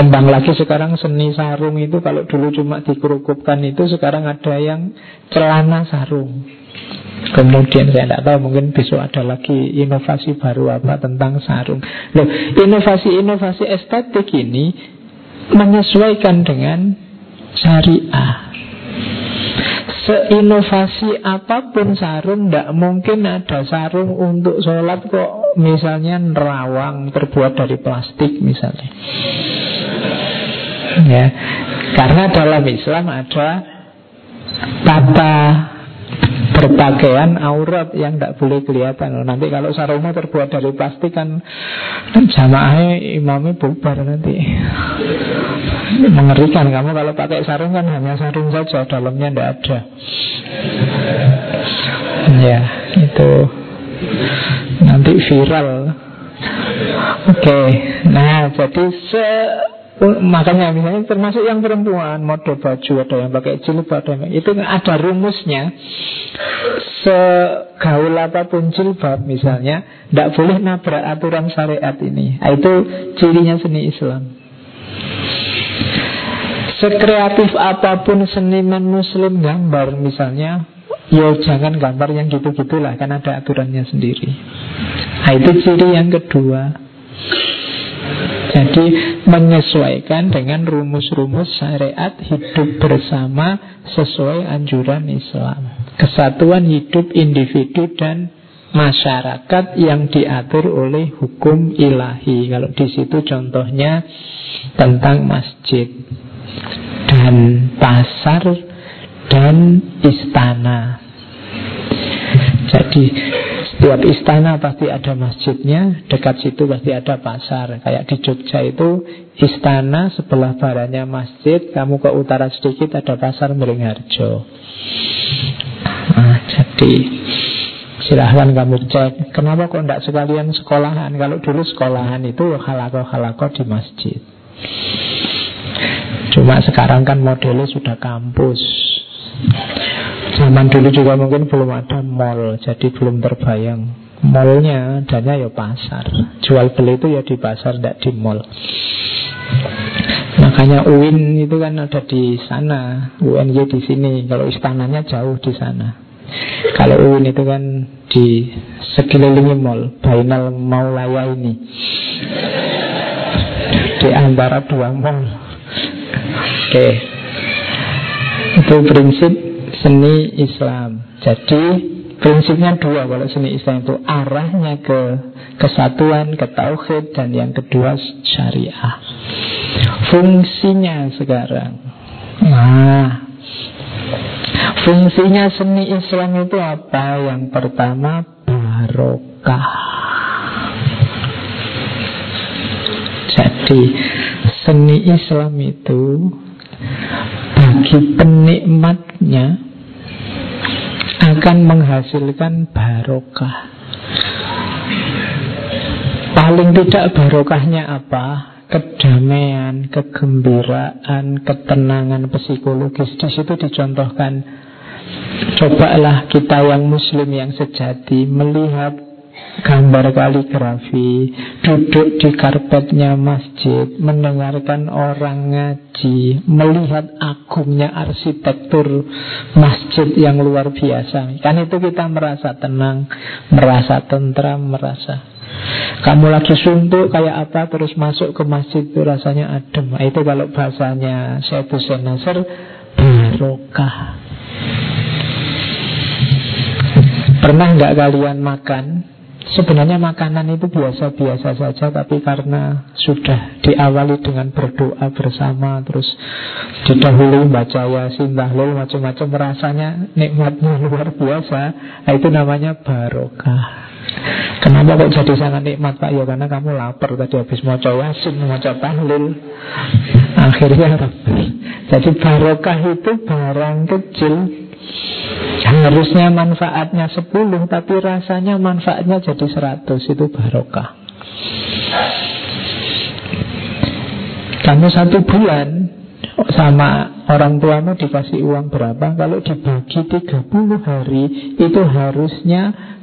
Berkembang lagi sekarang seni sarung itu Kalau dulu cuma dikerukupkan itu Sekarang ada yang celana sarung Kemudian saya tidak tahu mungkin besok ada lagi inovasi baru apa tentang sarung. Loh, inovasi-inovasi estetik ini menyesuaikan dengan syariah. Seinovasi apa pun sarung Tidak mungkin ada sarung untuk sholat kok Misalnya nerawang terbuat dari plastik misalnya Ya, Karena dalam Islam ada Tata berpakaian aurat yang tidak boleh kelihatan. Nanti kalau sarungnya terbuat dari plastik kan jamaahnya imamnya bubar nanti. Mengerikan kamu kalau pakai sarung kan hanya sarung saja, dalamnya tidak ada. Ya, itu nanti viral. Oke, okay. nah jadi se Makanya misalnya termasuk yang perempuan Mode baju ada yang pakai jilbab ada yang, Itu ada rumusnya. Segaul apa pun jilbab misalnya Tidak boleh nabrak aturan syariat ini. Nah, Itu cirinya seni Islam. Sekreatif apa pun seniman muslim gambar misalnya Ya jangan gambar yang gitu-gitulah Kan ada aturannya sendiri. Nah itu ciri yang kedua jadi menyesuaikan dengan rumus-rumus syariat hidup bersama sesuai anjuran Islam. Kesatuan hidup individu dan masyarakat yang diatur oleh hukum ilahi. Kalau di situ contohnya tentang masjid dan pasar dan istana. Jadi setiap istana pasti ada masjidnya, dekat situ pasti ada pasar. Kayak di Jogja itu istana sebelah baratnya masjid, kamu ke utara sedikit ada pasar Meringharjo. Nah, jadi silahkan kamu cek. Kenapa kok tidak sekalian sekolahan? Kalau dulu sekolahan itu halako-halako di masjid. Cuma sekarang kan modelnya sudah kampus. Zaman dulu juga mungkin belum ada mall, jadi belum terbayang. Mallnya adanya ya pasar. Jual beli itu ya di pasar, tidak di mall. Makanya UIN itu kan ada di sana, UNY di sini. Kalau istananya jauh di sana. Kalau UIN itu kan di sekelilingi mall, Bainal Maulaya ini. Di antara dua mall. Oke. Itu prinsip seni Islam. Jadi prinsipnya dua kalau seni Islam itu arahnya ke kesatuan, ke tauhid dan yang kedua syariah. Fungsinya sekarang. Nah, fungsinya seni Islam itu apa? Yang pertama barokah. Jadi seni Islam itu bagi penikmatnya akan menghasilkan barokah. Paling tidak barokahnya apa? Kedamaian, kegembiraan, ketenangan psikologis di situ dicontohkan. Cobalah kita yang muslim yang sejati melihat gambar kaligrafi, duduk di karpetnya masjid, mendengarkan orang ngaji, melihat agungnya arsitektur masjid yang luar biasa. Kan itu kita merasa tenang, merasa tentram, merasa kamu lagi suntuk kayak apa terus masuk ke masjid itu rasanya adem. Nah, itu kalau bahasanya Syekh Hussein Nasr barokah. Pernah nggak kalian makan Sebenarnya makanan itu biasa-biasa saja Tapi karena sudah diawali dengan berdoa bersama Terus didahului baca yasin, tahlil, macam-macam Rasanya nikmatnya *laughs* luar biasa. Nah, Itu namanya barokah. Kenapa kok jadi sangat nikmat Pak? Ya karena kamu lapar tadi habis mau yasin, mau tahlil. Akhirnya Jadi barokah itu barang kecil Harusnya manfaatnya 10 Tapi rasanya manfaatnya jadi 100 Itu barokah. Kamu satu bulan sama orang tuamu dikasih uang berapa? Kalau dibagi 30 hari Itu harusnya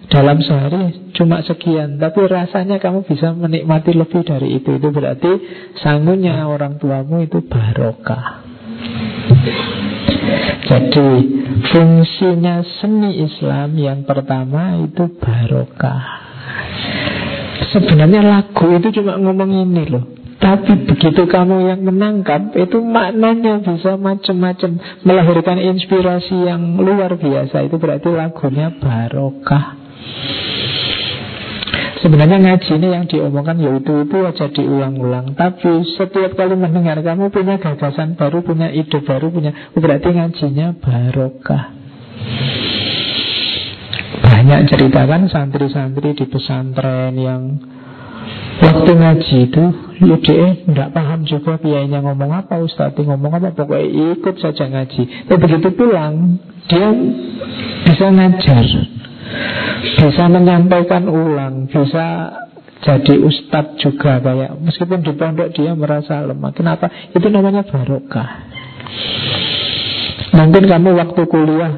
dalam sehari cuma sekian. Tapi rasanya kamu bisa menikmati lebih dari itu. Itu berarti sangunya orang tuamu itu barokah jadi fungsinya seni Islam yang pertama itu barokah. Sebenarnya lagu itu cuma ngomong ini loh. Tapi begitu kamu yang menangkap Itu maknanya bisa macam-macam Melahirkan inspirasi yang luar biasa Itu berarti lagunya barokah Sebenarnya ngaji ini yang diomongkan yaitu itu aja diulang-ulang. Tapi setiap kali mendengar kamu punya gagasan baru, punya ide baru, punya Berarti ngajinya barokah. Banyak cerita kan santri-santri di pesantren yang Waktu ngaji itu Yude tidak paham juga Kiainya ngomong apa Ustadz ngomong apa Pokoknya ikut saja ngaji. Tapi begitu pulang Dia bisa ngajar bisa menyampaikan ulang, bisa jadi ustadz juga kayak meskipun di pondok dia merasa lemah. Kenapa? Itu namanya barokah. Mungkin kamu waktu kuliah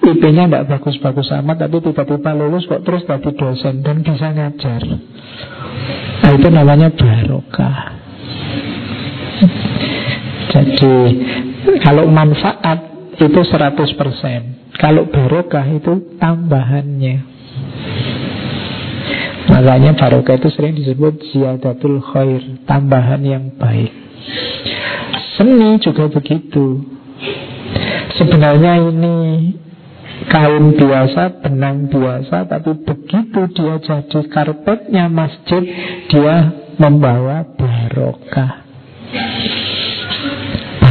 IP-nya tidak bagus-bagus amat Tapi tiba-tiba lulus kok terus jadi dosen Dan bisa ngajar Nah itu namanya barokah Jadi Kalau manfaat Itu 100% kalau barokah itu tambahannya. Makanya barokah itu sering disebut ziyadatul khair Tambahan yang baik. Seni juga begitu. Sebenarnya ini kain biasa, benang biasa Tapi begitu dia jadi karpetnya masjid Dia membawa barokah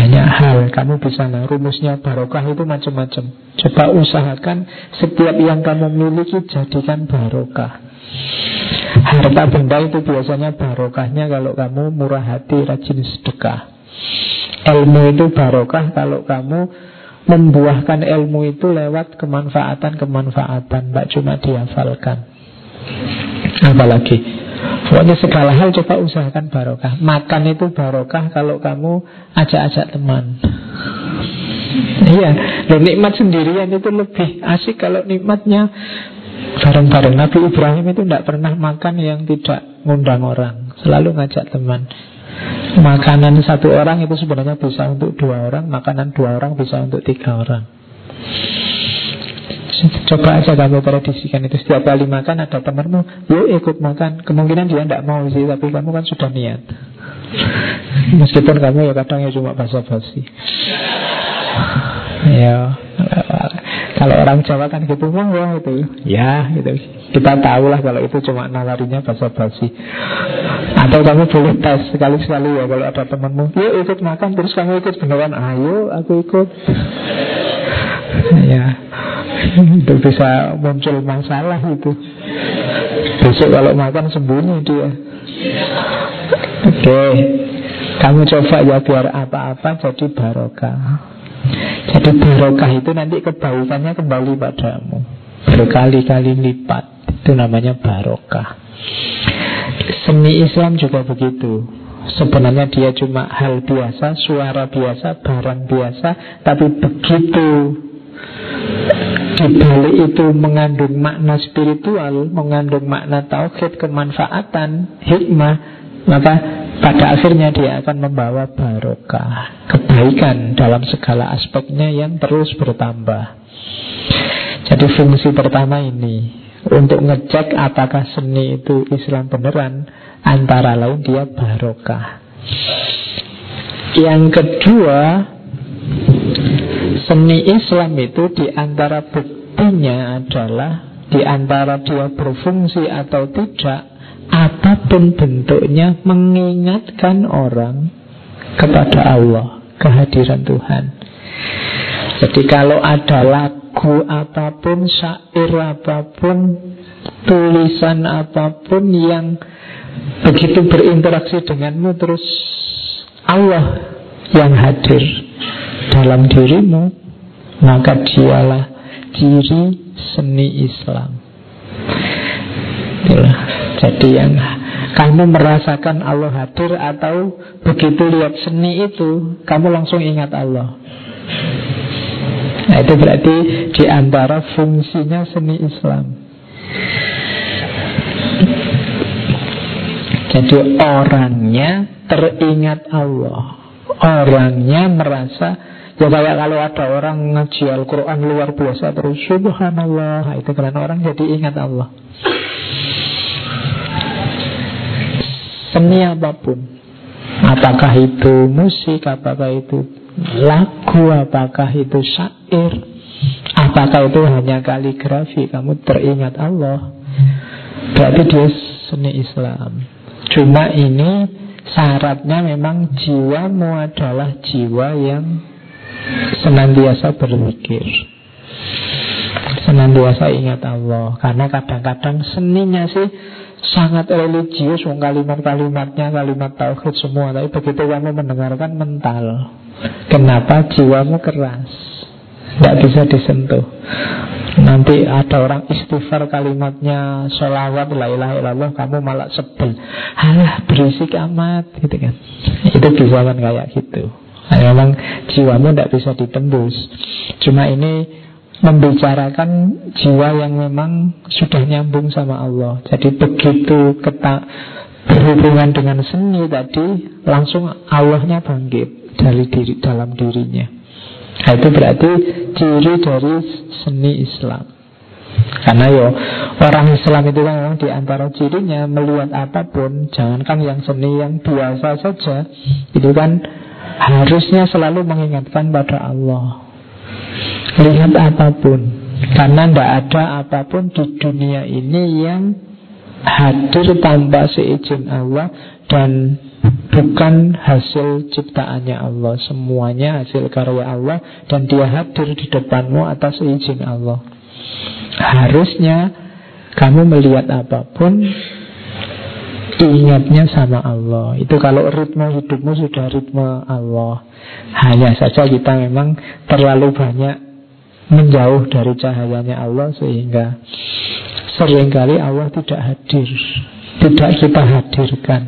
banyak hal. Kamu bisa nah, rumusnya barokah itu macam-macam. Coba usahakan setiap yang kamu miliki jadikan barokah. Harta benda itu biasanya barokahnya kalau kamu murah hati rajin sedekah. Ilmu itu barokah kalau kamu membuahkan ilmu itu lewat kemanfaatan-kemanfaatan tak cuma dihafalkan. Apalagi Pokoknya segala hal coba usahakan barokah. Makan itu barokah kalau kamu ajak-ajak teman. Iya, loh nikmat sendirian itu lebih asik kalau nikmatnya bareng-bareng. Nabi Ibrahim itu tidak pernah makan yang tidak ngundang orang Selalu ngajak teman. Makanan satu orang itu sebenarnya bisa untuk dua orang Makanan dua orang bisa untuk tiga orang Coba aja kamu tradisikan itu. Setiap kali makan ada temanmu Yuk ikut makan. Kemungkinan dia tidak mau sih Tapi kamu kan sudah niat. Meskipun kamu ya kadang ya cuma basa-basi. Ya Kalau orang Jawa kan gitu Wah wah itu. Ya gitu. Kita tahu lah kalau itu cuma nawarinya basa-basi. Atau kamu boleh tes sekali-sekali ya Kalau ada temanmu Yuk ikut makan. Terus kamu ikut beneran Ayo aku ikut Ya. Itu bisa muncul masalah itu. Besok kalau makan sembunyi dia. Oke. Kamu coba ya biar apa-apa jadi barokah. Jadi barokah itu nanti kebaikannya kembali padamu. Berkali-kali lipat. Itu namanya barokah. Seni Islam juga begitu. Sebenarnya dia cuma hal biasa, suara biasa, barang biasa Tapi begitu di balik itu mengandung makna spiritual, mengandung makna tauhid, kemanfaatan, hikmah, maka pada akhirnya dia akan membawa barokah, kebaikan dalam segala aspeknya yang terus bertambah. Jadi fungsi pertama ini untuk ngecek apakah seni itu Islam beneran, antara lain dia barokah. Yang kedua, seni Islam itu di antara buktinya adalah di antara dia berfungsi atau tidak, apa pun bentuknya mengingatkan orang kepada Allah, kehadiran Tuhan. Jadi kalau ada lagu apa pun, syair apa pun, tulisan apa pun yang begitu berinteraksi denganmu terus Allah yang hadir dalam dirimu, maka dialah ciri seni Islam. Itulah. Jadi yang kamu merasakan Allah hadir atau begitu lihat seni itu, kamu langsung ingat Allah. Nah itu berarti di antara fungsinya seni Islam. Jadi orangnya teringat Allah. Orangnya merasa Ya kayak kalau ada orang ngaji Al-Quran luar biasa terus Subhanallah. Itu karena orang jadi ingat Allah. Seni apa pun Apakah itu musik Apakah itu lagu Apakah itu syair Apakah itu hanya kaligrafi Kamu teringat Allah. Berarti dia seni Islam. Cuma ini syaratnya memang jiwamu adalah jiwa yang senantiasa berpikir. Senantiasa ingat Allah. Karena kadang-kadang seninya sih sangat religius kalimat-kalimatnya kalimat tauhid semua. Tapi begitu kamu mendengarkan mental kenapa jiwamu keras? Tidak bisa disentuh. Nanti ada orang istighfar kalimatnya Salawat la ilaha illallah Kamu malah sebel. Halah berisik amat gitu kan. Itu bisa kan kayak gitu Nah, memang jiwamu tidak bisa ditembus. Cuma ini membicarakan jiwa yang memang sudah nyambung sama Allah. Jadi begitu kita berhubungan dengan seni tadi, langsung Allahnya bangkit dari diri dalam dirinya. Nah, itu berarti ciri dari seni Islam. Karena yo orang Islam itu kan memang di antara cirinya melihat apa pun, jangankan yang seni yang biasa saja, itu kan harusnya selalu mengingatkan pada Allah. Lihat apa pun, karena tidak ada apa pun di dunia ini yang hadir tanpa seizin Allah dan bukan hasil ciptaannya Allah. Semuanya hasil karya Allah dan dia hadir di depanmu atas izin Allah. Harusnya kamu melihat apa pun Ingatnya sama Allah. Itu kalau ritme hidupmu sudah ritme Allah. Hanya saja kita memang terlalu banyak Menjauh dari cahayanya Allah Sehingga sering kali Allah tidak hadir Tidak kita hadirkan.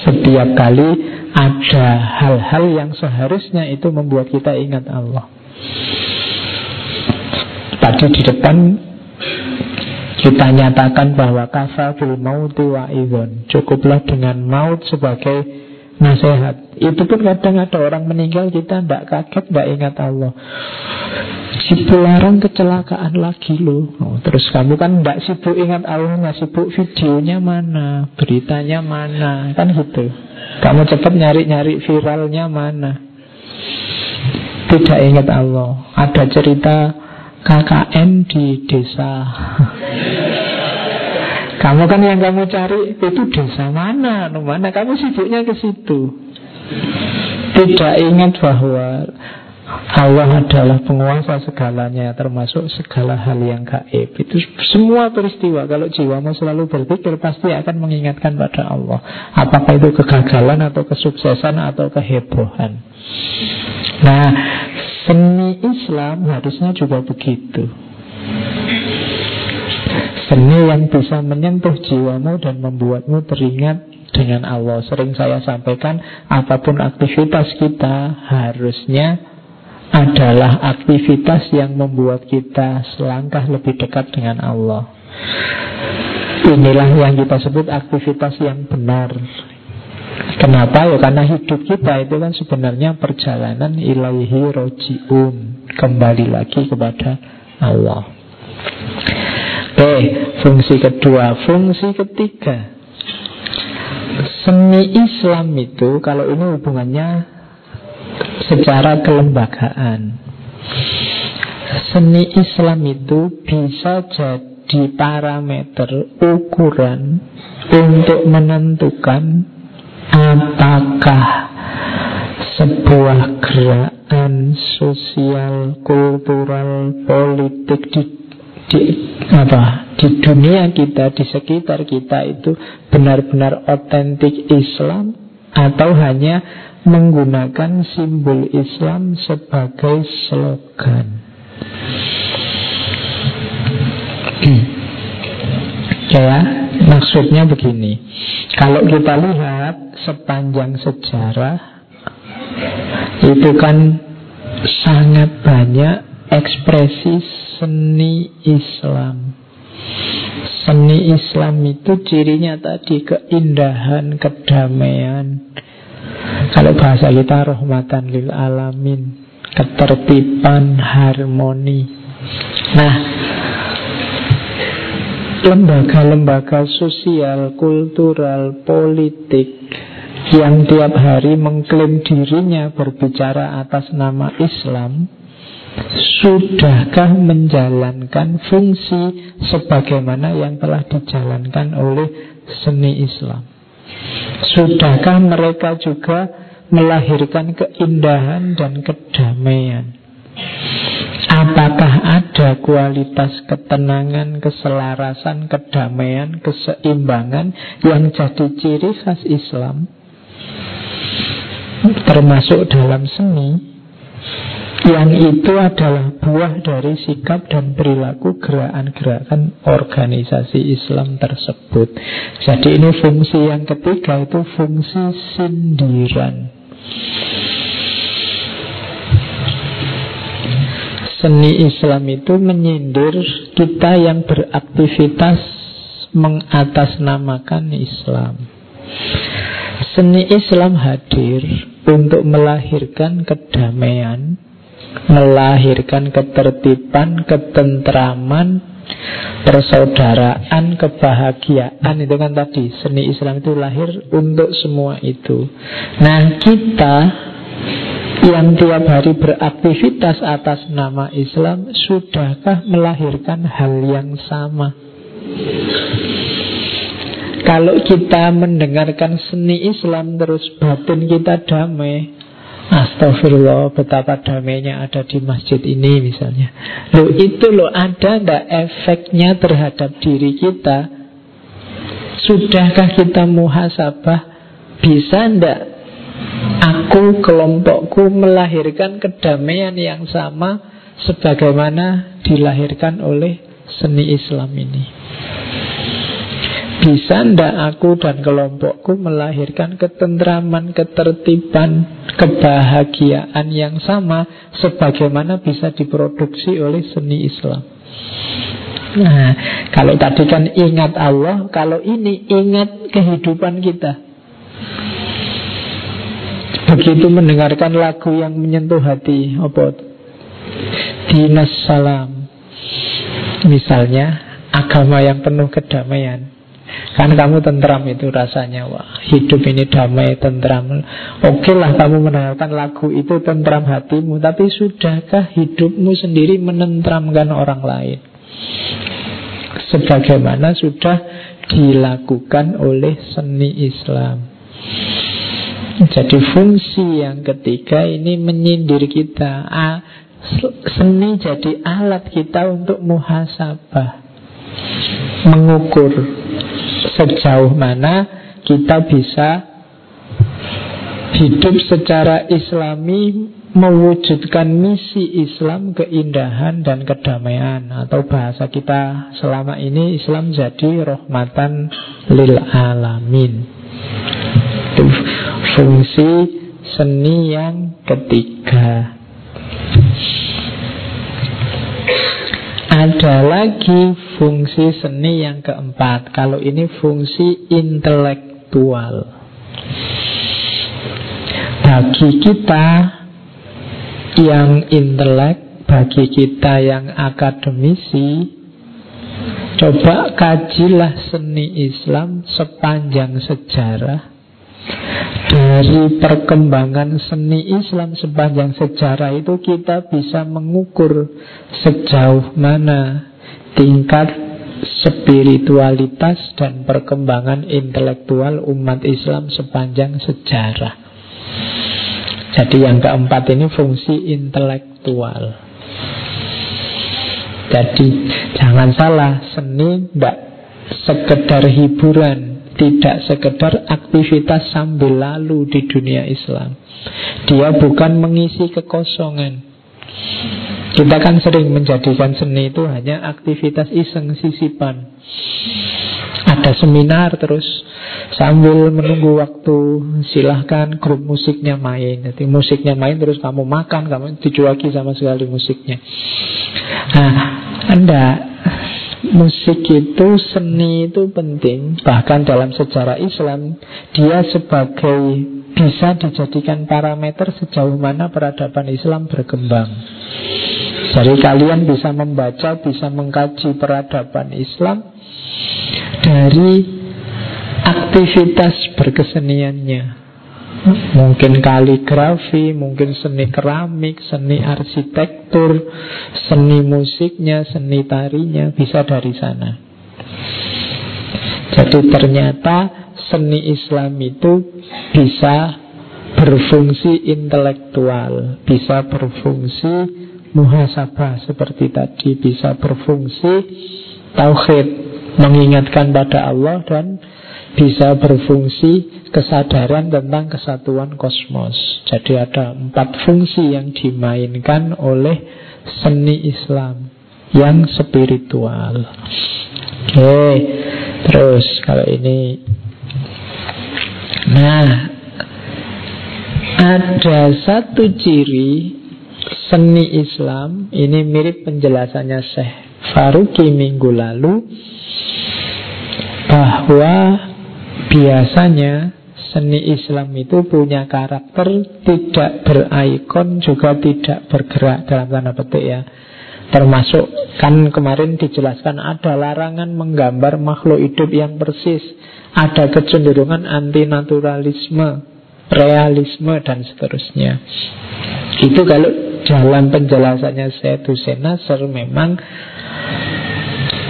Setiap kali ada hal-hal yang seharusnya itu membuat kita ingat Allah. Tadi di depan kita nyatakan bahwa kafa bil mauti wa idhon Cukuplah dengan maut sebagai nasihat. Itu pun kadang ada orang meninggal kita tidak kaget, tidak ingat Allah. Si pelarang kecelakaan lagi loh oh, Terus kamu kan tidak sibuk ingat Allah nggak sibuk videonya mana Beritanya mana Kan gitu. Kamu cepat nyari-nyari viralnya mana. Tidak ingat Allah. Ada cerita KKN di desa. Kamu kan yang kamu cari itu desa mana? Mana? Kamu sibuknya ke situ. Tidak ingat bahwa Allah adalah penguasa segalanya Termasuk segala hal yang gaib. Itu semua peristiwa. Kalau jiwamu selalu berpikir Pasti akan mengingatkan pada Allah. Apakah itu kegagalan atau kesuksesan Atau kehebohan. Nah Seni Islam harusnya juga begitu Seni yang bisa menyentuh jiwamu dan membuatmu teringat dengan Allah Sering saya sampaikan Apa pun aktivitas kita harusnya adalah aktivitas yang membuat kita selangkah lebih dekat dengan Allah. Inilah yang kita sebut aktivitas yang benar. Kenapa? Ya karena hidup kita itu kan sebenarnya perjalanan ilaihi rojiun. Kembali lagi kepada Allah. Oke, fungsi kedua. Fungsi ketiga. Seni Islam itu kalau ini hubungannya secara kelembagaan. Seni Islam itu bisa jadi parameter ukuran untuk menentukan apakah sebuah gerakan sosial, kultural, politik di, di apa di dunia kita, di sekitar kita itu benar-benar otentik Islam atau hanya menggunakan simbol Islam sebagai slogan. ya, maksudnya begini. Kalau kita lihat sepanjang sejarah itu kan sangat banyak ekspresi seni Islam. Seni Islam itu cirinya tadi keindahan, kedamaian, kalau bahasa kita rahmatan lil alamin, ketertiban, harmoni. Nah, lembaga-lembaga sosial, kultural, politik yang tiap hari mengklaim dirinya berbicara atas nama Islam, sudahkah menjalankan fungsi sebagaimana yang telah dijalankan oleh seni Islam? Sudahkah mereka juga melahirkan keindahan dan kedamaian? Apakah ada kualitas ketenangan, keselarasan, kedamaian, keseimbangan yang jadi ciri khas Islam? Termasuk dalam seni yang itu adalah buah dari sikap dan perilaku gerakan-gerakan organisasi Islam tersebut. Jadi ini fungsi yang ketiga itu fungsi sindiran. Seni Islam itu menyindir kita yang beraktivitas mengatasnamakan Islam. Seni Islam hadir untuk melahirkan kedamaian, melahirkan ketertiban, ketentraman, persaudaraan, kebahagiaan itu kan tadi seni Islam itu lahir untuk semua itu. Nah kita yang tiap hari beraktivitas atas nama Islam sudahkah melahirkan hal yang sama? Kalau kita mendengarkan seni Islam terus batin kita damai, Astagfirullah betapa damainya ada di masjid ini misalnya. Loh itu loh ada ndak efeknya terhadap diri kita? Sudahkah kita muhasabah? Bisa ndak Aku kelompokku melahirkan kedamaian yang sama Sebagaimana dilahirkan oleh seni Islam ini bisa ndak aku dan kelompokku melahirkan ketentraman, ketertiban, kebahagiaan yang sama sebagaimana bisa diproduksi oleh seni Islam. Nah, kalau tadi kan ingat Allah, kalau ini ingat kehidupan kita. Begitu mendengarkan lagu yang menyentuh hati, apa? Dinas salam. Misalnya, agama yang penuh kedamaian. Kan kamu tentram itu rasanya Wah hidup ini damai tentram Oke lah kamu mendengarkan lagu itu tentram hatimu Tapi sudahkah hidupmu sendiri menentramkan orang lain Sebagaimana sudah dilakukan oleh seni Islam Jadi fungsi yang ketiga ini menyindir kita. Seni jadi alat kita untuk muhasabah. Mengukur sejauh mana kita bisa hidup secara islami mewujudkan misi Islam keindahan dan kedamaian. Atau bahasa kita selama ini Islam jadi rahmatan lil alamin Fungsi seni yang ketiga. Ada lagi fungsi seni yang keempat. Kalau ini fungsi intelektual. Bagi kita yang intelek Bagi kita yang akademisi Coba kajilah seni Islam sepanjang sejarah dari perkembangan seni Islam sepanjang sejarah itu kita bisa mengukur sejauh mana tingkat spiritualitas dan perkembangan intelektual umat Islam sepanjang sejarah. Jadi yang keempat ini fungsi intelektual. Jadi jangan salah, seni tidak sekedar hiburan, tidak sekedar aktivitas sambil lalu di dunia Islam. Dia bukan mengisi kekosongan. Kita kan sering menjadikan seni itu hanya aktivitas iseng sisipan. Ada seminar terus sambil menunggu waktu silahkan grup musiknya main. Jadi musiknya main terus kamu makan, kamu dicuaki sama sekali musiknya. Nah, anda musik itu, seni itu penting. Bahkan dalam sejarah Islam, dia sebagai bisa dijadikan parameter sejauh mana peradaban Islam berkembang. Jadi kalian bisa membaca, bisa mengkaji peradaban Islam dari aktivitas berkeseniannya. Mungkin kaligrafi, mungkin seni keramik, seni arsitektur, seni musiknya, seni tarinya bisa dari sana. Jadi ternyata seni Islam itu bisa berfungsi intelektual, bisa berfungsi muhasabah seperti tadi, bisa berfungsi tauhid, mengingatkan pada Allah dan bisa berfungsi kesadaran tentang kesatuan kosmos. Jadi ada empat fungsi yang dimainkan oleh seni Islam yang spiritual. Oke, terus kalau ini, nah ada satu ciri seni Islam ini mirip penjelasannya Syekh Faruqi minggu lalu bahwa biasanya seni Islam itu punya karakter tidak berikon juga tidak bergerak dalam tanda petik ya. Termasuk kan kemarin dijelaskan ada larangan menggambar makhluk hidup yang persis, ada kecenderungan anti naturalisme, realisme dan seterusnya. Itu kalau dalam penjelasannya saya Hussein memang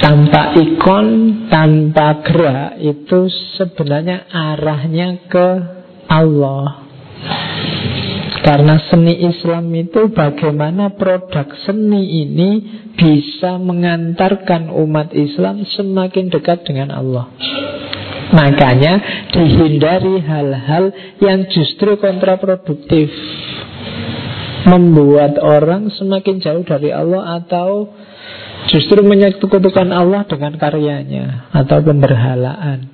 tanpa ikon, tanpa gerak itu sebenarnya arahnya ke Allah. Karena seni Islam itu bagaimana produk seni ini bisa mengantarkan umat Islam semakin dekat dengan Allah. Makanya dihindari hal-hal yang justru kontraproduktif. Membuat orang semakin jauh dari Allah atau Justru menyekutukan Allah dengan karyanya atau pemberhalaan.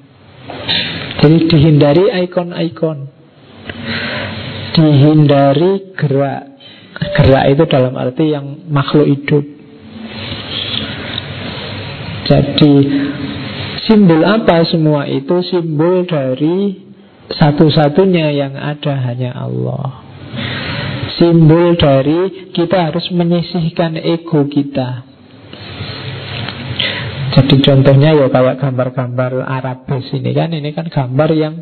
Jadi dihindari ikon-ikon. Dihindari gerak. Gerak itu dalam arti yang makhluk hidup. Jadi simbol apa semua itu? Simbol dari satu-satunya yang ada hanya Allah. Simbol dari kita harus menyisihkan ego kita jadi contohnya ya kayak gambar-gambar Arabis ini kan Ini kan gambar yang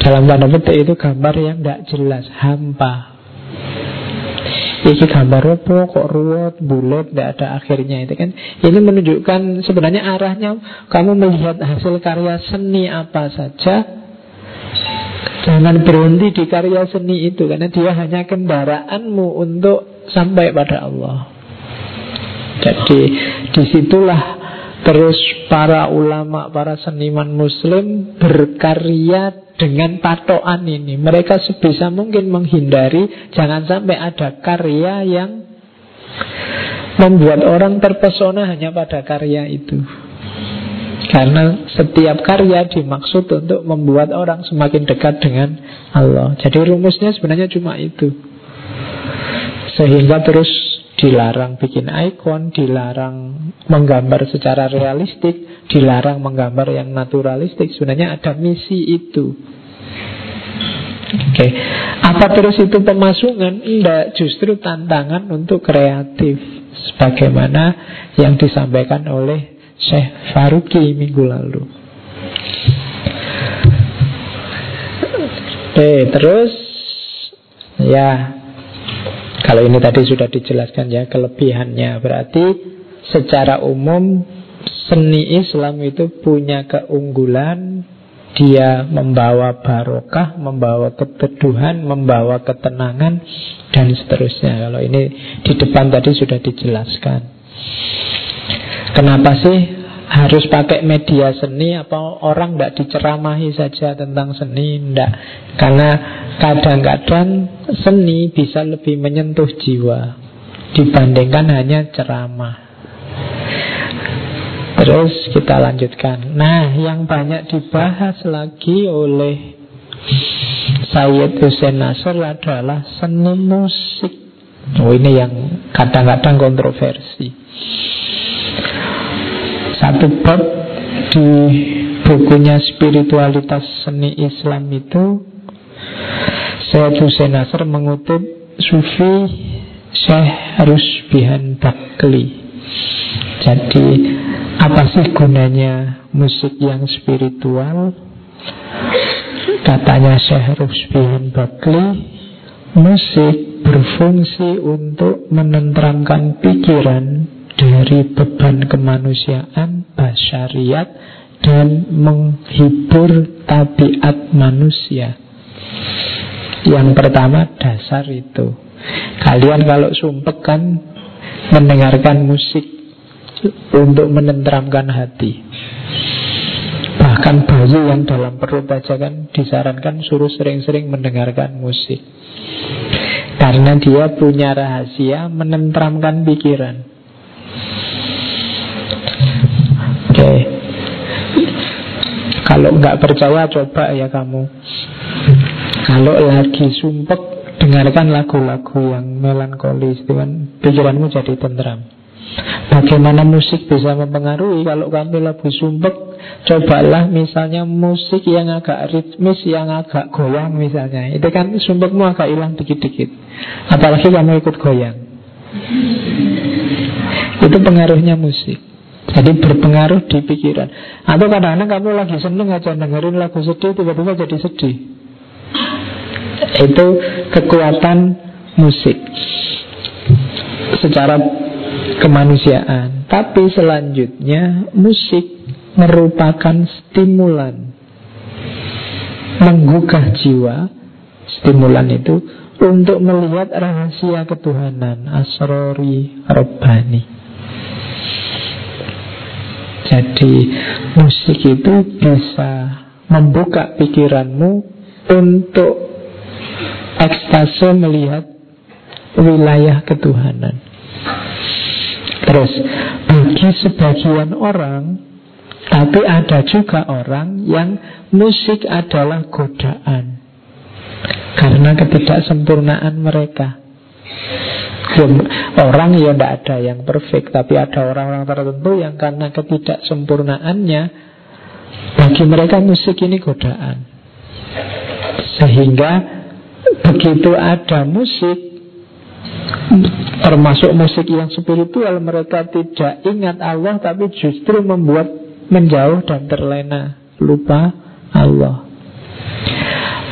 Dalam tanda petik itu gambar yang tidak jelas Hampa. Ini gambar apa kok ruwet, bulat, tidak ada akhirnya itu kan. Ini menunjukkan sebenarnya arahnya Kamu melihat hasil karya seni apa saja Jangan berhenti di karya seni itu Karena dia hanya kendaraanmu untuk sampai pada Allah. Jadi di situlah Terus para ulama, para seniman muslim berkarya dengan patokan ini. Mereka sebisa mungkin menghindari jangan sampai ada karya yang membuat orang terpesona hanya pada karya itu. Karena setiap karya dimaksud untuk membuat orang semakin dekat dengan Allah. Jadi rumusnya sebenarnya cuma itu. Sehingga terus dilarang bikin ikon, dilarang menggambar secara realistik, dilarang menggambar yang naturalistik. Sebenarnya ada misi itu. Oke, okay. apa terus itu pemasungan? Tidak, justru tantangan untuk kreatif. Sebagaimana yang disampaikan oleh Syekh Faruqi minggu lalu. Oke, okay, terus ya kalau ini tadi sudah dijelaskan ya kelebihannya berarti secara umum seni Islam itu punya keunggulan dia membawa barokah, membawa keteduhan, membawa ketenangan, dan seterusnya. Kalau ini di depan tadi sudah dijelaskan. Kenapa sih harus pakai media seni apa orang tidak diceramahi saja tentang seni tidak karena kadang-kadang seni bisa lebih menyentuh jiwa dibandingkan hanya ceramah Terus kita lanjutkan. Nah, yang banyak dibahas lagi oleh Sayyid Hussein Nasr adalah seni musik. Oh, ini yang kadang-kadang kontroversi. Satu bab di bukunya Spiritualitas Seni Islam itu Sayyid Hussein Nasr mengutip Sufi Syekh Rusbihan Bakli. Jadi apa sih gunanya musik yang spiritual? Katanya Syekh Rusbihin Bakli, musik berfungsi untuk menenteramkan pikiran dari beban kemanusiaan, basyariat, dan menghibur tabiat manusia. Yang pertama dasar itu. Kalian kalau sumpek kan mendengarkan musik untuk menenteramkan hati. Bahkan bayi yang dalam perut aja kan disarankan suruh sering-sering mendengarkan musik. Karena dia punya rahasia menenteramkan pikiran. Oke. Okay. Kalau nggak percaya coba ya kamu. Kalau lagi sumpek dengarkan lagu-lagu yang melankolis, kan pikiranmu jadi tenteram. Bagaimana musik bisa mempengaruhi Kalau kamu lagu sumpek Cobalah misalnya musik yang agak ritmis Yang agak goyang misalnya Itu kan sumpekmu agak hilang dikit-dikit Apalagi kamu ikut goyang Itu pengaruhnya musik Jadi berpengaruh di pikiran Atau kadang-kadang kamu lagi seneng aja dengerin lagu sedih Tiba-tiba jadi sedih Itu kekuatan musik Secara kemanusiaan. Tapi selanjutnya musik merupakan stimulan menggugah jiwa. Stimulan itu untuk melihat rahasia ketuhanan asrori robbani. Jadi musik itu bisa membuka pikiranmu untuk ekstase melihat wilayah ketuhanan. Terus bagi sebagian orang Tapi ada juga orang yang musik adalah godaan Karena ketidaksempurnaan mereka Orang ya tidak ada yang perfect Tapi ada orang-orang tertentu yang karena ketidaksempurnaannya Bagi mereka musik ini godaan. Sehingga begitu ada musik Termasuk musik yang spiritual Mereka tidak ingat Allah Tapi justru membuat menjauh dan terlena Lupa Allah.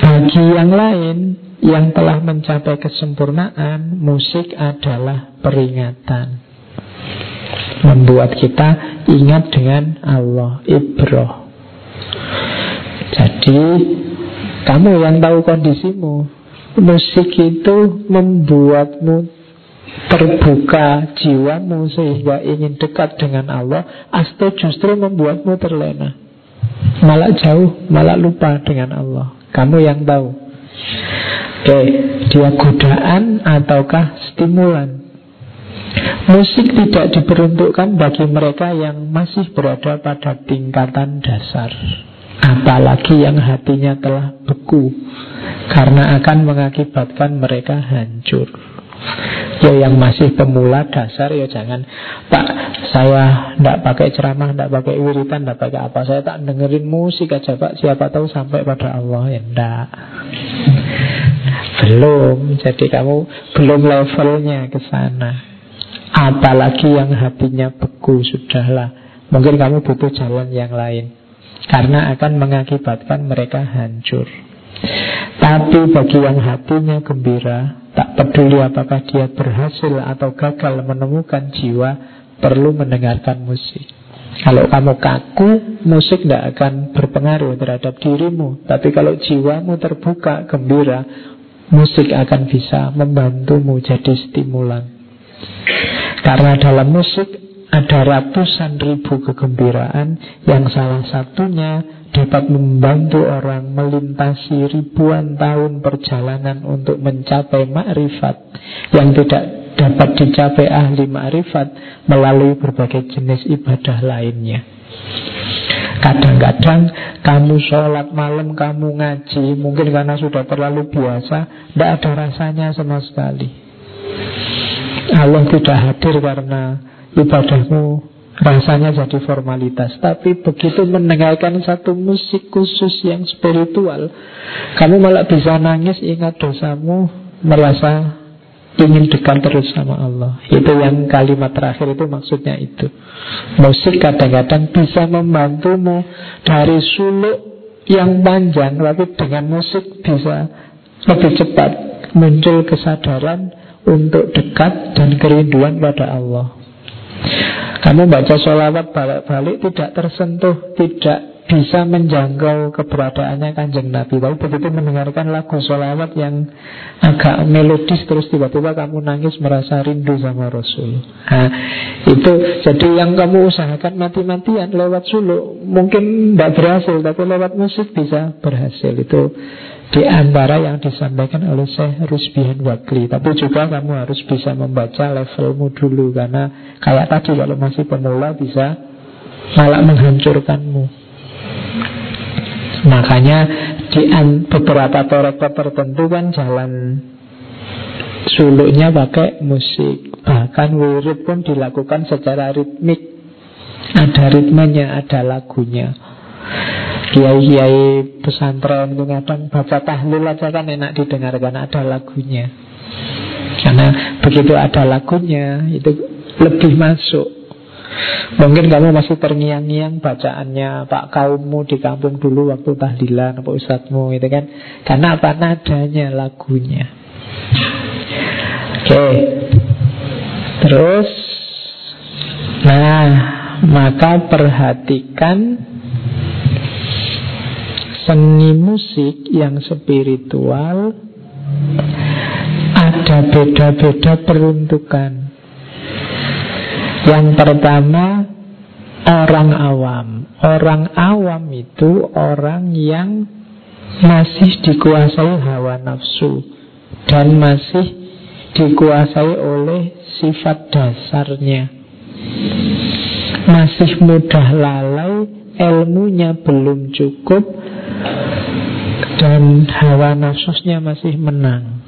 Bagi yang lain Yang telah mencapai kesempurnaan Musik adalah peringatan. Membuat kita ingat dengan Allah Ibroh. Jadi Kamu yang tahu kondisimu Musik itu membuatmu terbuka jiwamu sehingga ingin dekat dengan Allah atau justru membuatmu terlena. Malah jauh malah lupa dengan Allah. Kamu yang tahu oke. Dia godaan ataukah stimulan? Musik tidak diperuntukkan bagi mereka yang masih berada pada tingkatan dasar. Apalagi yang hatinya telah beku karena akan mengakibatkan mereka hancur. Ya yang masih pemula dasar ya jangan. Pak saya tidak pakai ceramah, tidak pakai wiritan, tidak pakai apa. Saya tak dengerin musik aja Pak. Siapa tahu sampai pada Allah ya enggak Belum. Jadi kamu belum levelnya ke sana. Apalagi yang hatinya beku Sudahlah. Mungkin kamu butuh jalan yang lain. Karena akan mengakibatkan mereka hancur. Tapi bagi yang hatinya gembira Tak peduli apakah dia berhasil atau gagal menemukan jiwa Perlu mendengarkan musik. Kalau kamu kaku, musik tidak akan berpengaruh terhadap dirimu. Tapi kalau jiwamu terbuka, gembira Musik akan bisa membantumu jadi stimulan Karena dalam musik ada ratusan ribu kegembiraan Yang salah satunya dapat membantu orang melintasi ribuan tahun perjalanan untuk mencapai makrifat yang tidak dapat dicapai ahli makrifat melalui berbagai jenis ibadah lainnya. Kadang-kadang kamu sholat malam, kamu ngaji, mungkin karena sudah terlalu biasa, tidak ada rasanya sama sekali. Allah tidak hadir karena ibadahmu rasanya jadi formalitas. Tapi begitu mendengarkan satu musik khusus yang spiritual, kamu malah bisa nangis ingat dosamu, merasa ingin dekat terus sama Allah. Itu yang kalimat terakhir itu maksudnya itu. Musik kadang-kadang bisa membantumu dari suluk yang panjang, tapi dengan musik bisa lebih cepat muncul kesadaran untuk dekat dan kerinduan pada Allah. Kamu baca sholawat balik-balik tidak tersentuh, tidak bisa menjangkau keberadaannya kanjeng Nabi. Tapi begitu mendengarkan lagu sholawat yang agak melodis terus tiba-tiba kamu nangis merasa rindu sama Rasul. Nah, itu jadi yang kamu usahakan mati-matian lewat suluk mungkin tidak berhasil, tapi lewat musik bisa berhasil. Itu di antara yang disampaikan oleh Syekh Rusbihan Wakli Tapi juga kamu harus bisa membaca levelmu dulu Karena kayak tadi kalau masih pemula bisa malah menghancurkanmu Makanya di beberapa toreko tertentu kan jalan suluknya pakai musik Bahkan wirid pun dilakukan secara ritmik Ada ritmenya, ada lagunya Kiai-kiai pesantren itu kadang baca tahlil aja kan enak didengarkan ada lagunya. Karena begitu ada lagunya itu lebih masuk. Mungkin kamu masih terngiang-ngiang bacaannya Pak kaummu di kampung dulu waktu tahlilan Pak ustadzmu itu kan? Karena apa? Nadanya lagunya. Oke. Terus Nah Maka perhatikan seni musik yang spiritual ada beda-beda peruntukan. Yang pertama orang awam. Orang awam itu orang yang masih dikuasai hawa nafsu dan masih dikuasai oleh sifat dasarnya. Masih mudah lalai, ilmunya belum cukup, dan hawa nafsusnya masih menang.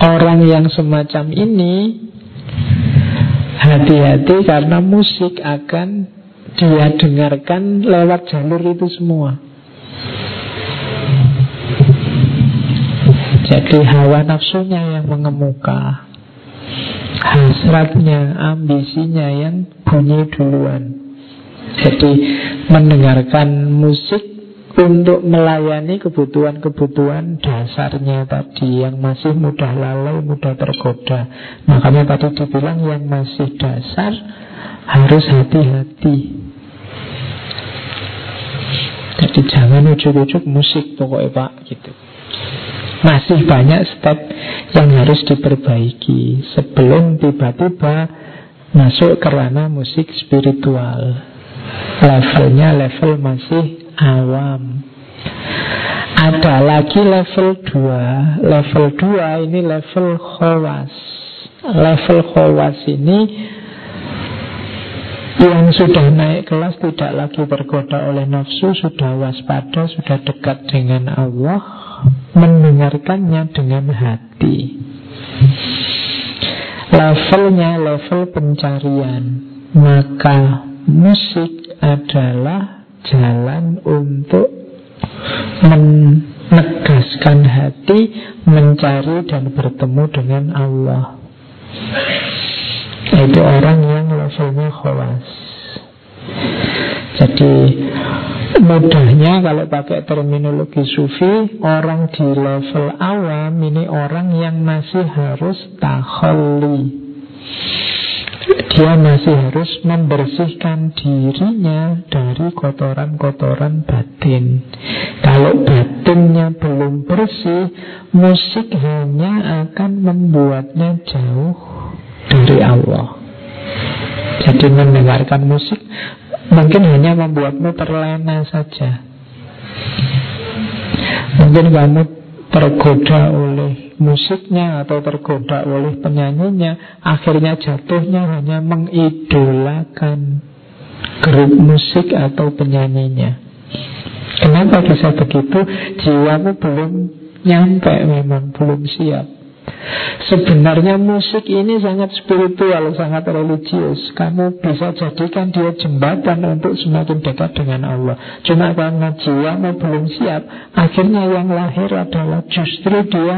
Orang yang semacam ini hati-hati karena musik akan dia dengarkan lewat jalur itu semua. Jadi hawa nafsunya yang mengemuka Hasratnya, ambisinya yang bunyi duluan jadi mendengarkan musik untuk melayani kebutuhan-kebutuhan dasarnya tadi yang masih mudah lalai, mudah tergoda. Makanya tadi dibilang yang masih dasar harus hati-hati. Jadi jangan ujuk-ujuk musik pokoknya Pak gitu. Masih banyak step yang harus diperbaiki sebelum tiba-tiba masuk ke ranah musik spiritual. Levelnya level masih awam. Ada lagi level 2 Level 2 ini level khawas. Level khawas ini yang sudah naik kelas tidak lagi tergoda oleh nafsu Sudah waspada, sudah dekat dengan Allah mendengarkannya dengan hati. Levelnya level pencarian, maka musik adalah jalan untuk menegaskan hati, mencari dan bertemu dengan Allah. Itu orang yang levelnya khawas. Jadi Mudahnya kalau pakai terminologi sufi Orang di level awam Ini orang yang masih harus takholi Dia masih harus membersihkan dirinya Dari kotoran-kotoran batin. Kalau batinnya belum bersih Musik hanya akan membuatnya jauh dari Allah. Jadi mendengarkan musik Mungkin hanya membuatmu terlena saja. Mungkin kamu tergoda oleh musiknya atau tergoda oleh penyanyinya Akhirnya jatuhnya hanya mengidolakan grup musik atau penyanyinya Kenapa bisa begitu? Jiwamu belum nyampe memang, belum siap Sebenarnya musik ini sangat spiritual, sangat religius. Kamu bisa jadikan dia jembatan untuk semakin dekat dengan Allah. Cuma karena jiwamu belum siap, akhirnya yang lahir adalah justru dia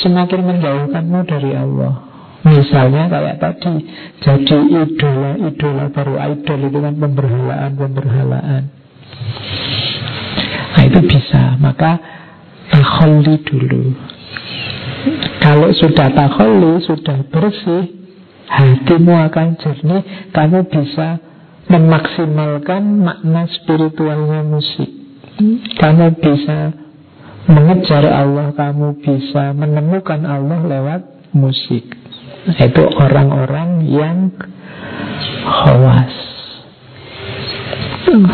semakin menjauhkanmu dari Allah. Misalnya kayak tadi, jadi idola-idola baru idol itu kan pemberhalaan-pemberhalaan. Nah itu bisa, maka takholi dulu. Kalau sudah takholi, sudah bersih, hatimu akan jernih, kamu bisa memaksimalkan makna spiritualnya musik. Kamu bisa mengejar Allah, kamu bisa menemukan Allah lewat musik. Itu orang-orang yang khawas.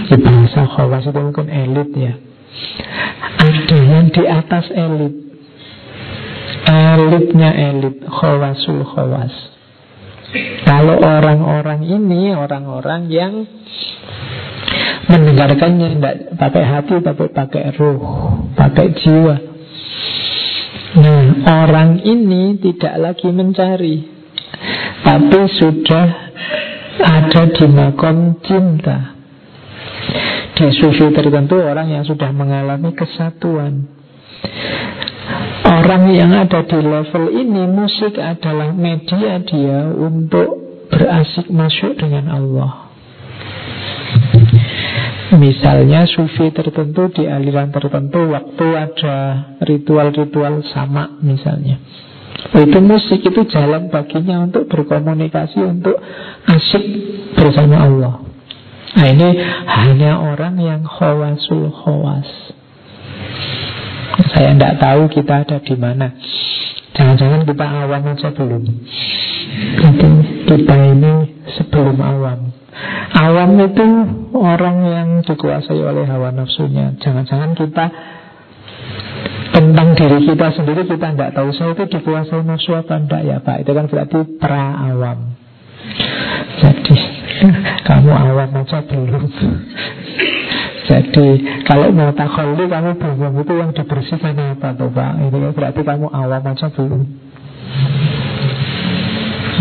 Di bahasa khawas itu mungkin elit ya. Ada yang di atas elit elitnya elit khawasul khawas. Kalau orang-orang ini orang-orang yang mendengarkannya tidak pakai hati tapi pakai ruh pakai jiwa. Nah orang ini tidak lagi mencari tapi sudah ada di makom cinta. Di sufi tertentu orang yang sudah mengalami kesatuan Orang yang ada di level ini Musik adalah media dia Untuk berasik masuk dengan Allah. Misalnya sufi tertentu di aliran tertentu Waktu ada ritual-ritual sama misalnya. Itu musik itu jalan baginya untuk berkomunikasi Untuk asik bersama Allah. Nah ini hanya orang yang khawasul khawas saya tidak tahu kita ada di mana. Jangan-jangan kita awam aja belum. Jadi kita ini sebelum awam. Awam itu orang yang dikuasai oleh hawa nafsunya. Jangan-jangan kita tentang diri kita sendiri kita tidak tahu saya itu dikuasai nafsu apa tidak ya Pak. Itu kan berarti pra awam. Jadi *laughs* kamu awam aja belum. Jadi kalau mau takholi kamu belum itu yang dibersihkan apa tuh Pak? Ini berarti kamu awam aja belum.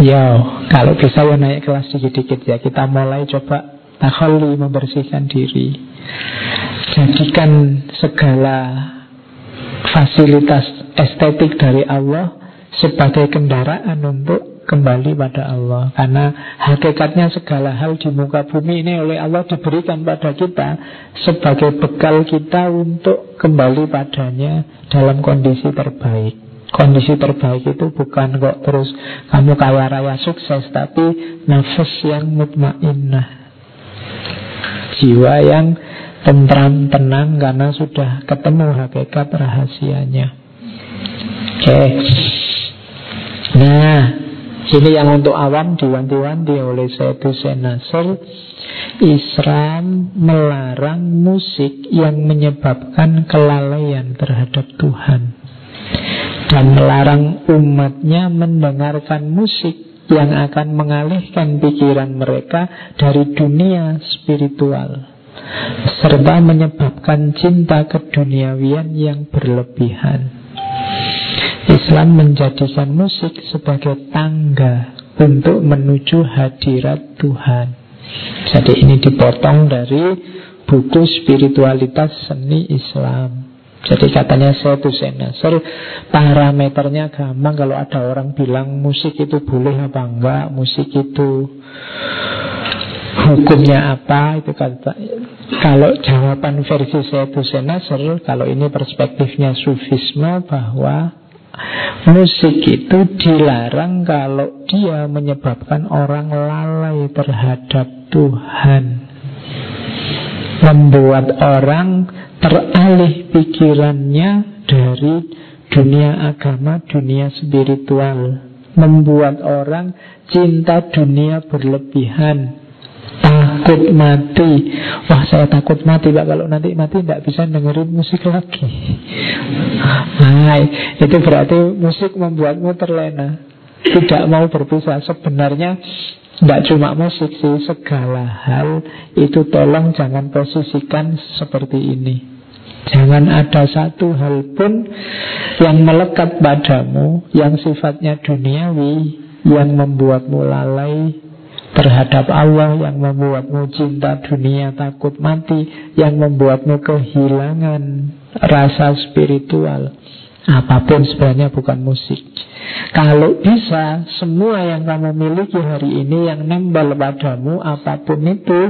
Ya, kalau bisa ya naik kelas sedikit-sedikit ya. Kita mulai coba takholi membersihkan diri. Jadikan segala fasilitas estetik dari Allah sebagai kendaraan untuk kembali pada Allah. Karena hakikatnya segala hal di muka bumi ini oleh Allah diberikan pada kita Sebagai bekal kita untuk kembali padanya dalam kondisi terbaik. Kondisi terbaik itu bukan kok terus kamu kaya raya sukses Tapi nafas yang mutmainnah. Jiwa yang tentram, tenang karena sudah ketemu hakikat rahasianya. Oke. Okay. Nah, ini yang untuk awam diwanti-wanti oleh Sayyid Hussein Nasr Islam melarang musik yang menyebabkan kelalaian terhadap Tuhan Dan melarang umatnya mendengarkan musik yang akan mengalihkan pikiran mereka dari dunia spiritual serta menyebabkan cinta keduniawian yang berlebihan. Islam menjadikan musik sebagai tangga untuk menuju hadirat Tuhan. Jadi ini dipotong dari buku spiritualitas seni Islam. Jadi katanya saya senasor Parameternya gampang Kalau ada orang bilang musik itu boleh apa enggak Musik itu Hukumnya apa Itu kata Kalau jawaban versi saya senasor Kalau ini perspektifnya sufisme Bahwa Musik itu dilarang kalau dia menyebabkan orang lalai terhadap Tuhan Membuat orang teralih pikirannya dari dunia agama, dunia spiritual. Membuat orang cinta dunia berlebihan. Takut mati. Wah saya takut mati Pak. Kalau nanti mati tidak bisa dengerin musik lagi. Nah itu berarti musik membuatmu terlena. Tidak mau berpisah. Sebenarnya tidak cuma musik sih, segala hal itu tolong jangan posisikan seperti ini. Jangan ada satu hal pun yang melekat padamu, yang sifatnya duniawi, yang membuatmu lalai terhadap Allah, yang membuatmu cinta dunia, takut mati, yang membuatmu kehilangan rasa spiritual. Apa pun sebenarnya bukan musik. Kalau bisa, semua yang kamu miliki hari ini yang nempel padamu, apa pun itu,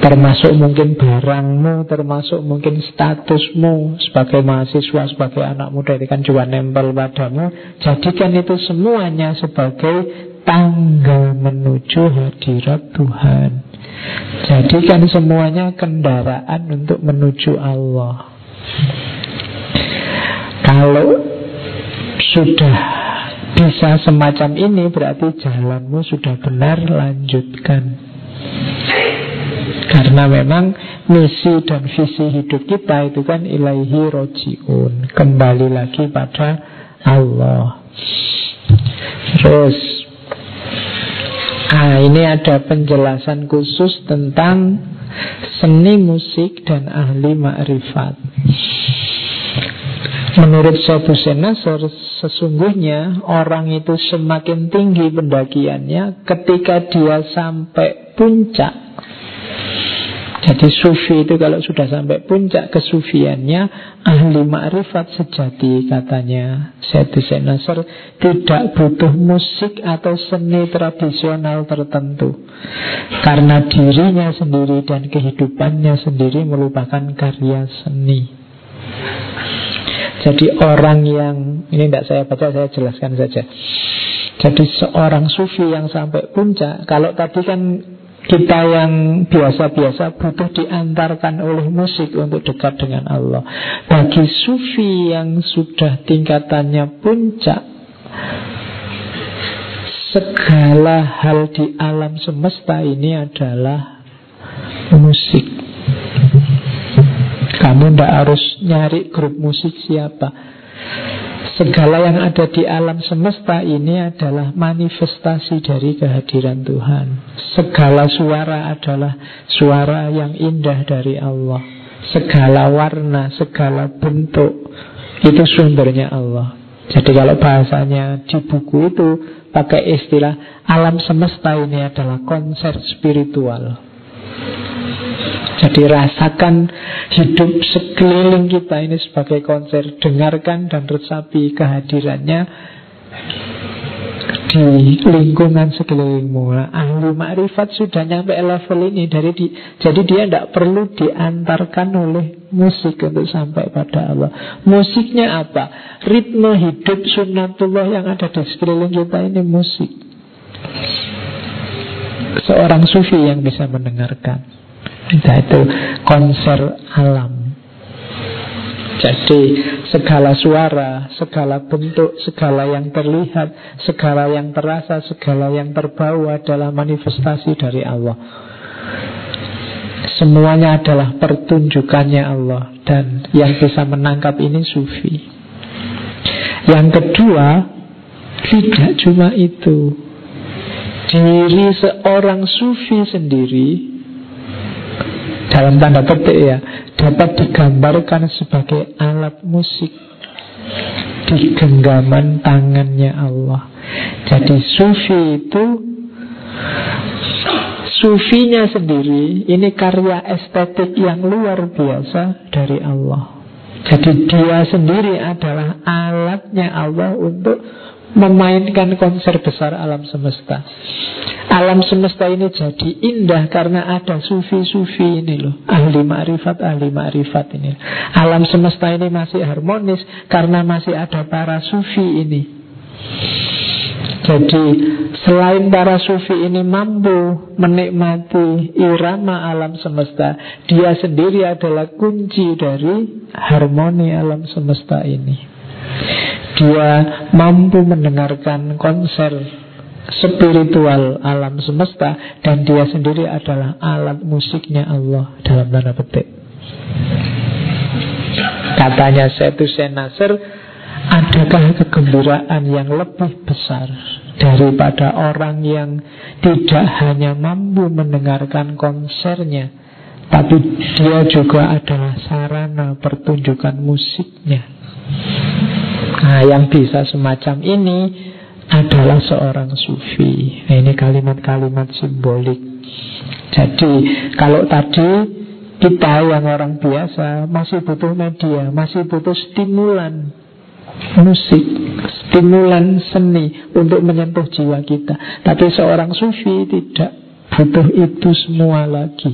termasuk mungkin barangmu, termasuk mungkin statusmu sebagai mahasiswa, sebagai anak muda itu kan juga nempel padamu. Jadikan itu semuanya sebagai tangga menuju hadirat Tuhan. Jadikan semuanya kendaraan untuk menuju Allah. Kalau sudah bisa semacam ini berarti jalanmu sudah benar lanjutkan. Karena memang misi dan visi hidup kita itu kan ilaihi rojiun. Kembali lagi pada Allah. Terus Ah, ini ada penjelasan khusus tentang seni musik dan ahli ma'rifat. Menurut Sobu Senasor, sesungguhnya orang itu semakin tinggi pendakiannya ketika dia sampai puncak. Jadi sufi itu kalau sudah sampai puncak kesufiannya Ahli ma'rifat sejati katanya. Syedi Senasor Tidak butuh musik atau seni tradisional tertentu. Karena dirinya sendiri dan kehidupannya sendiri merupakan karya seni. Jadi orang yang Ini tidak saya baca, saya jelaskan saja. Jadi seorang sufi yang sampai puncak Kalau tadi kan kita yang biasa-biasa butuh diantarkan oleh musik untuk dekat dengan Allah. Bagi sufi yang sudah tingkatannya puncak, segala hal di alam semesta ini adalah musik. Kamu tidak harus nyari grup musik siapa. Segala yang ada di alam semesta ini adalah manifestasi dari kehadiran Tuhan. Segala suara adalah suara yang indah dari Allah. Segala warna, segala bentuk itu sumbernya Allah. Jadi kalau bahasanya di buku itu pakai istilah alam semesta ini adalah konser spiritual. Jadi rasakan hidup sekeliling kita ini sebagai konser Dengarkan dan resapi kehadirannya di lingkungan sekelilingmu. Ahli makrifat sudah nyampe level ini dari di, jadi dia tidak perlu diantarkan oleh musik untuk sampai pada Allah. Musiknya apa? Ritme hidup sunnatullah yang ada di sekeliling kita ini musik. Seorang sufi yang bisa mendengarkan. Itu konser alam. Jadi segala suara, segala bentuk, segala yang terlihat, segala yang terasa, segala yang terbau adalah manifestasi dari Allah. Semuanya adalah pertunjukannya Allah dan yang bisa menangkap ini sufi. Yang kedua, tidak cuma itu. Diri seorang sufi sendiri dalam tanda petik ya dapat digambarkan sebagai alat musik di genggaman tangannya Allah. Jadi sufi itu sufinya sendiri ini karya estetik yang luar biasa dari Allah. Jadi dia sendiri adalah alatnya Allah untuk memainkan konser besar alam semesta. Alam semesta ini jadi indah karena ada sufi-sufi ini loh. Ahli ma'rifat, ahli ma'rifat ini. Alam semesta ini masih harmonis karena masih ada para sufi ini. Jadi selain para sufi ini mampu menikmati irama alam semesta, dia sendiri adalah kunci dari harmoni alam semesta ini. Dia mampu mendengarkan konser spiritual alam semesta dan dia sendiri adalah alat musiknya Allah dalam tanda petik. Katanya Setu Senasir, adakah kegembiraan yang lebih besar daripada orang yang tidak hanya mampu mendengarkan konsernya, tapi dia juga adalah sarana pertunjukan musiknya. Nah, yang bisa semacam ini adalah seorang sufi. Nah, ini kalimat-kalimat simbolik. Jadi, kalau tadi kita yang orang biasa masih butuh media, masih butuh stimulan musik, stimulan seni untuk menyentuh jiwa kita. Tapi seorang sufi tidak butuh itu semua lagi.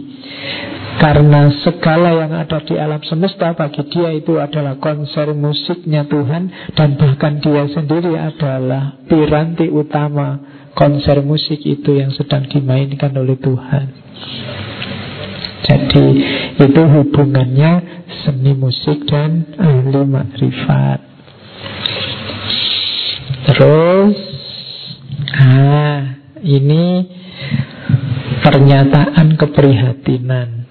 Karena segala yang ada di alam semesta bagi dia itu adalah konser musiknya Tuhan Dan bahkan dia sendiri adalah piranti utama konser musik itu yang sedang dimainkan oleh Tuhan Jadi itu hubungannya seni musik dan ahli makrifat Terus Ah, ini pernyataan keprihatinan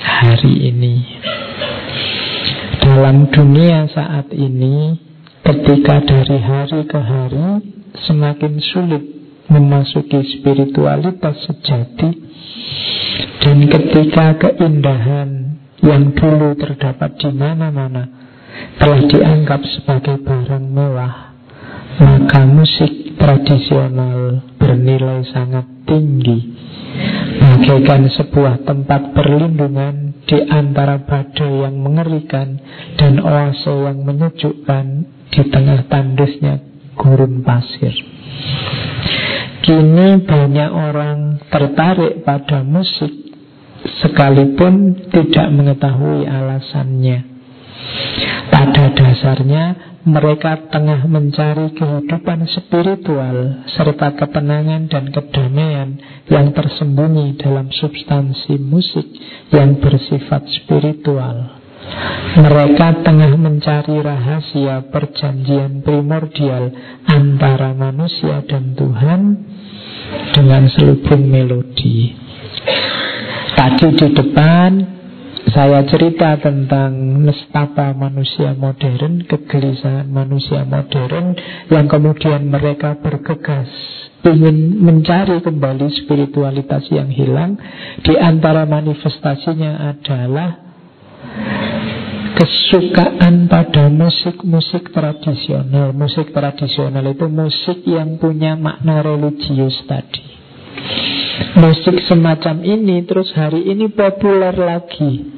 hari ini. Dalam dunia saat ini, ketika dari hari ke hari semakin sulit memasuki spiritualitas sejati, dan ketika keindahan yang dulu terdapat di mana-mana telah dianggap sebagai barang mewah, maka musik tradisional bernilai sangat tinggi bagaikan sebuah tempat perlindungan di antara badai yang mengerikan dan oase yang menyejukkan di tengah tandusnya gurun pasir. Kini banyak orang tertarik pada musik sekalipun tidak mengetahui alasannya. Pada dasarnya mereka tengah mencari kehidupan spiritual serta ketenangan dan kedamaian yang tersembunyi dalam substansi musik yang bersifat spiritual. Mereka tengah mencari rahasia perjanjian primordial antara manusia dan Tuhan dengan selubung melodi. Tadi di depan saya cerita tentang nestapa manusia modern, kegelisahan manusia modern yang kemudian mereka bergegas ingin mencari kembali spiritualitas yang hilang. Di antara manifestasinya adalah kesukaan pada musik-musik tradisional. Musik tradisional itu musik yang punya makna religius tadi. Musik semacam ini terus hari ini populer lagi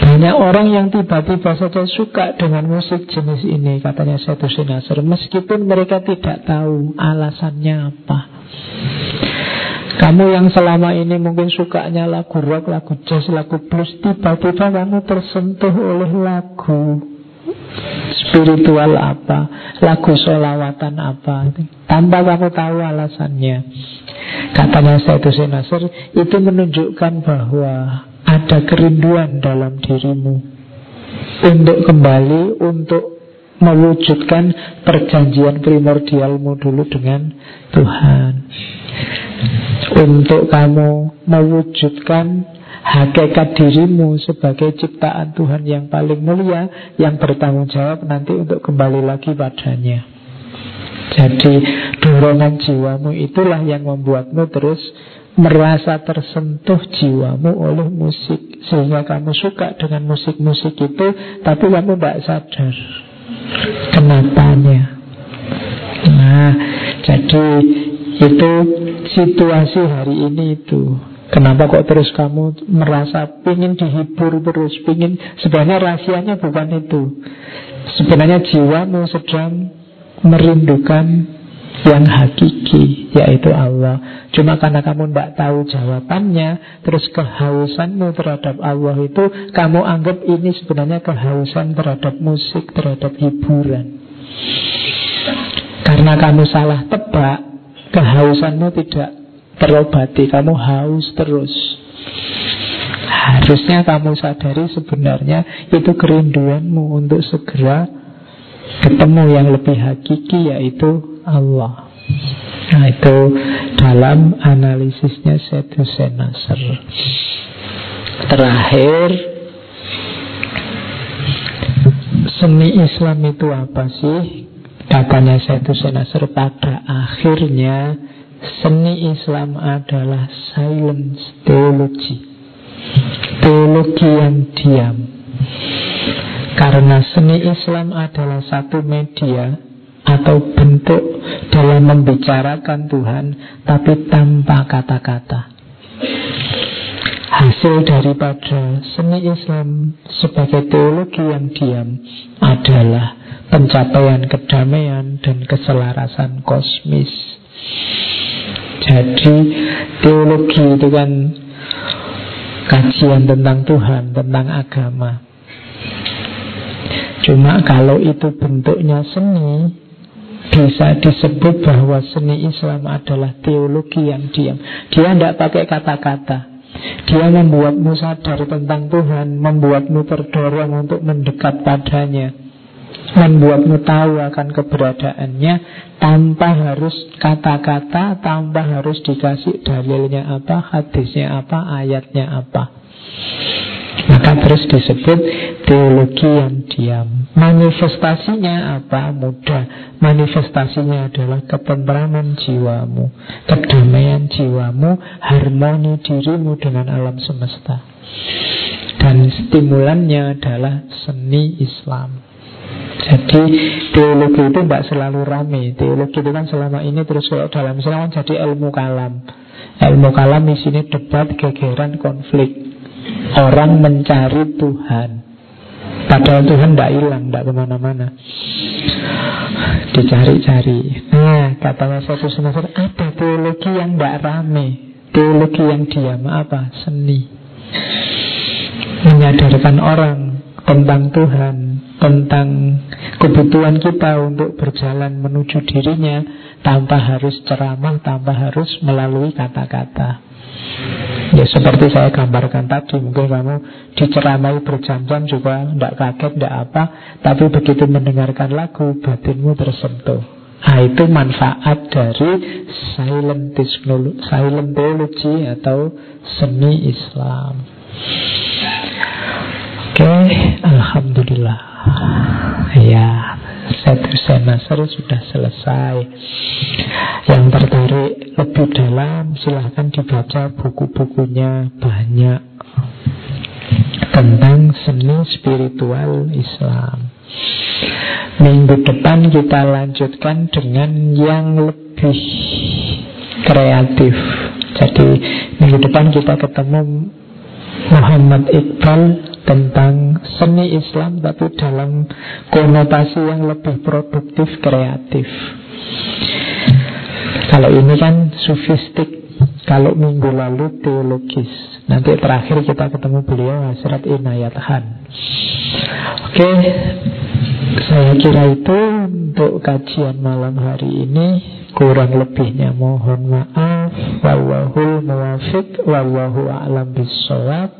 banyak orang yang tiba-tiba saja suka dengan musik jenis ini Katanya satu Sinasir Meskipun mereka tidak tahu alasannya apa. Kamu yang selama ini mungkin sukanya lagu rock, lagu jazz, lagu blues Tiba-tiba kamu tersentuh oleh lagu spiritual apa Lagu solawatan apa. Tanpa kamu tahu alasannya. Katanya Sayyidus Nasir Itu menunjukkan bahwa ada kerinduan dalam dirimu untuk kembali untuk mewujudkan perjanjian primordialmu dulu dengan Tuhan. Untuk kamu mewujudkan hakikat dirimu sebagai ciptaan Tuhan yang paling mulia yang bertanggung jawab nanti untuk kembali lagi padanya. Jadi dorongan jiwamu itulah yang membuatmu terus merasa tersentuh jiwamu oleh musik. Sehingga kamu suka dengan musik-musik itu tapi kamu tidak sadar kenapanya. Nah jadi itu situasi hari ini itu. Kenapa kok terus kamu merasa ingin dihibur terus, ingin sebenarnya rahasianya bukan itu. Sebenarnya jiwamu sedang merindukan yang hakiki yaitu Allah. Cuma karena kamu tidak tahu jawabannya, terus kehausanmu terhadap Allah itu kamu anggap ini sebenarnya kehausan terhadap musik, terhadap hiburan. Karena kamu salah tebak, kehausanmu tidak terobati, kamu haus terus. Harusnya kamu sadari sebenarnya itu kerinduanmu untuk segera ketemu yang lebih hakiki yaitu Allah. Nah itu dalam analisisnya Syed Nasr. Terakhir Seni Islam itu apa sih? Katanya Syed Nasr pada akhirnya Seni Islam adalah silence teologi Teologi yang diam Karena seni Islam adalah satu media Atau bentuk dalam membicarakan Tuhan Tapi tanpa kata-kata Hasil daripada seni Islam sebagai teologi yang diam adalah pencapaian kedamaian dan keselarasan kosmis jadi teologi itu kan kajian tentang Tuhan, tentang agama. Cuma kalau itu bentuknya seni, bisa disebut bahwa seni Islam adalah teologi yang diam. Dia tidak pakai kata-kata. Dia membuatmu sadar tentang Tuhan, membuatmu terdorong untuk mendekat padanya membuatmu tahu akan keberadaannya tanpa harus kata-kata, tanpa harus dikasih dalilnya apa, hadisnya apa, ayatnya apa. Maka terus disebut teologi yang diam. Manifestasinya apa? Mudah. Manifestasinya adalah ketentraman jiwamu, kedamaian jiwamu, harmoni dirimu dengan alam semesta. Dan stimulannya adalah seni Islam. Jadi teologi itu tidak selalu rame Teologi itu kan selama ini terus kalau dalam Islam kan jadi ilmu kalam Ilmu kalam di sini debat, gegeran, konflik Orang mencari Tuhan Padahal Tuhan tidak hilang, tidak ke mana-mana Dicari-cari Nah, kata satu semester Ada teologi yang tidak rame Teologi yang diam, apa? Seni Menyadarkan orang tentang Tuhan tentang kebutuhan kita untuk berjalan menuju dirinya tanpa harus ceramah, tanpa harus melalui kata-kata. Ya seperti saya gambarkan tadi Mungkin kamu diceramai berjam-jam juga Tidak kaget, tidak apa Tapi begitu mendengarkan lagu Batinmu tersentuh. Nah itu manfaat dari silent, silent theology Atau seni Islam. Oke, okay, Alhamdulillah. Ya, satu semester sudah selesai. Yang tertarik lebih dalam silahkan dibaca buku-bukunya banyak tentang seni spiritual Islam. Minggu depan kita lanjutkan dengan yang lebih kreatif. Jadi minggu depan kita ketemu Muhammad Iqbal tentang seni Islam tapi dalam konotasi yang lebih produktif, kreatif. Kalau ini kan sufistik, kalau minggu lalu teologis. Nanti terakhir kita ketemu beliau Hasrat Inayat Han. Oke, saya kira itu untuk kajian malam hari ini. Kurang lebihnya mohon maaf. Wallahul muwafiq wallahu a'lam bisawab.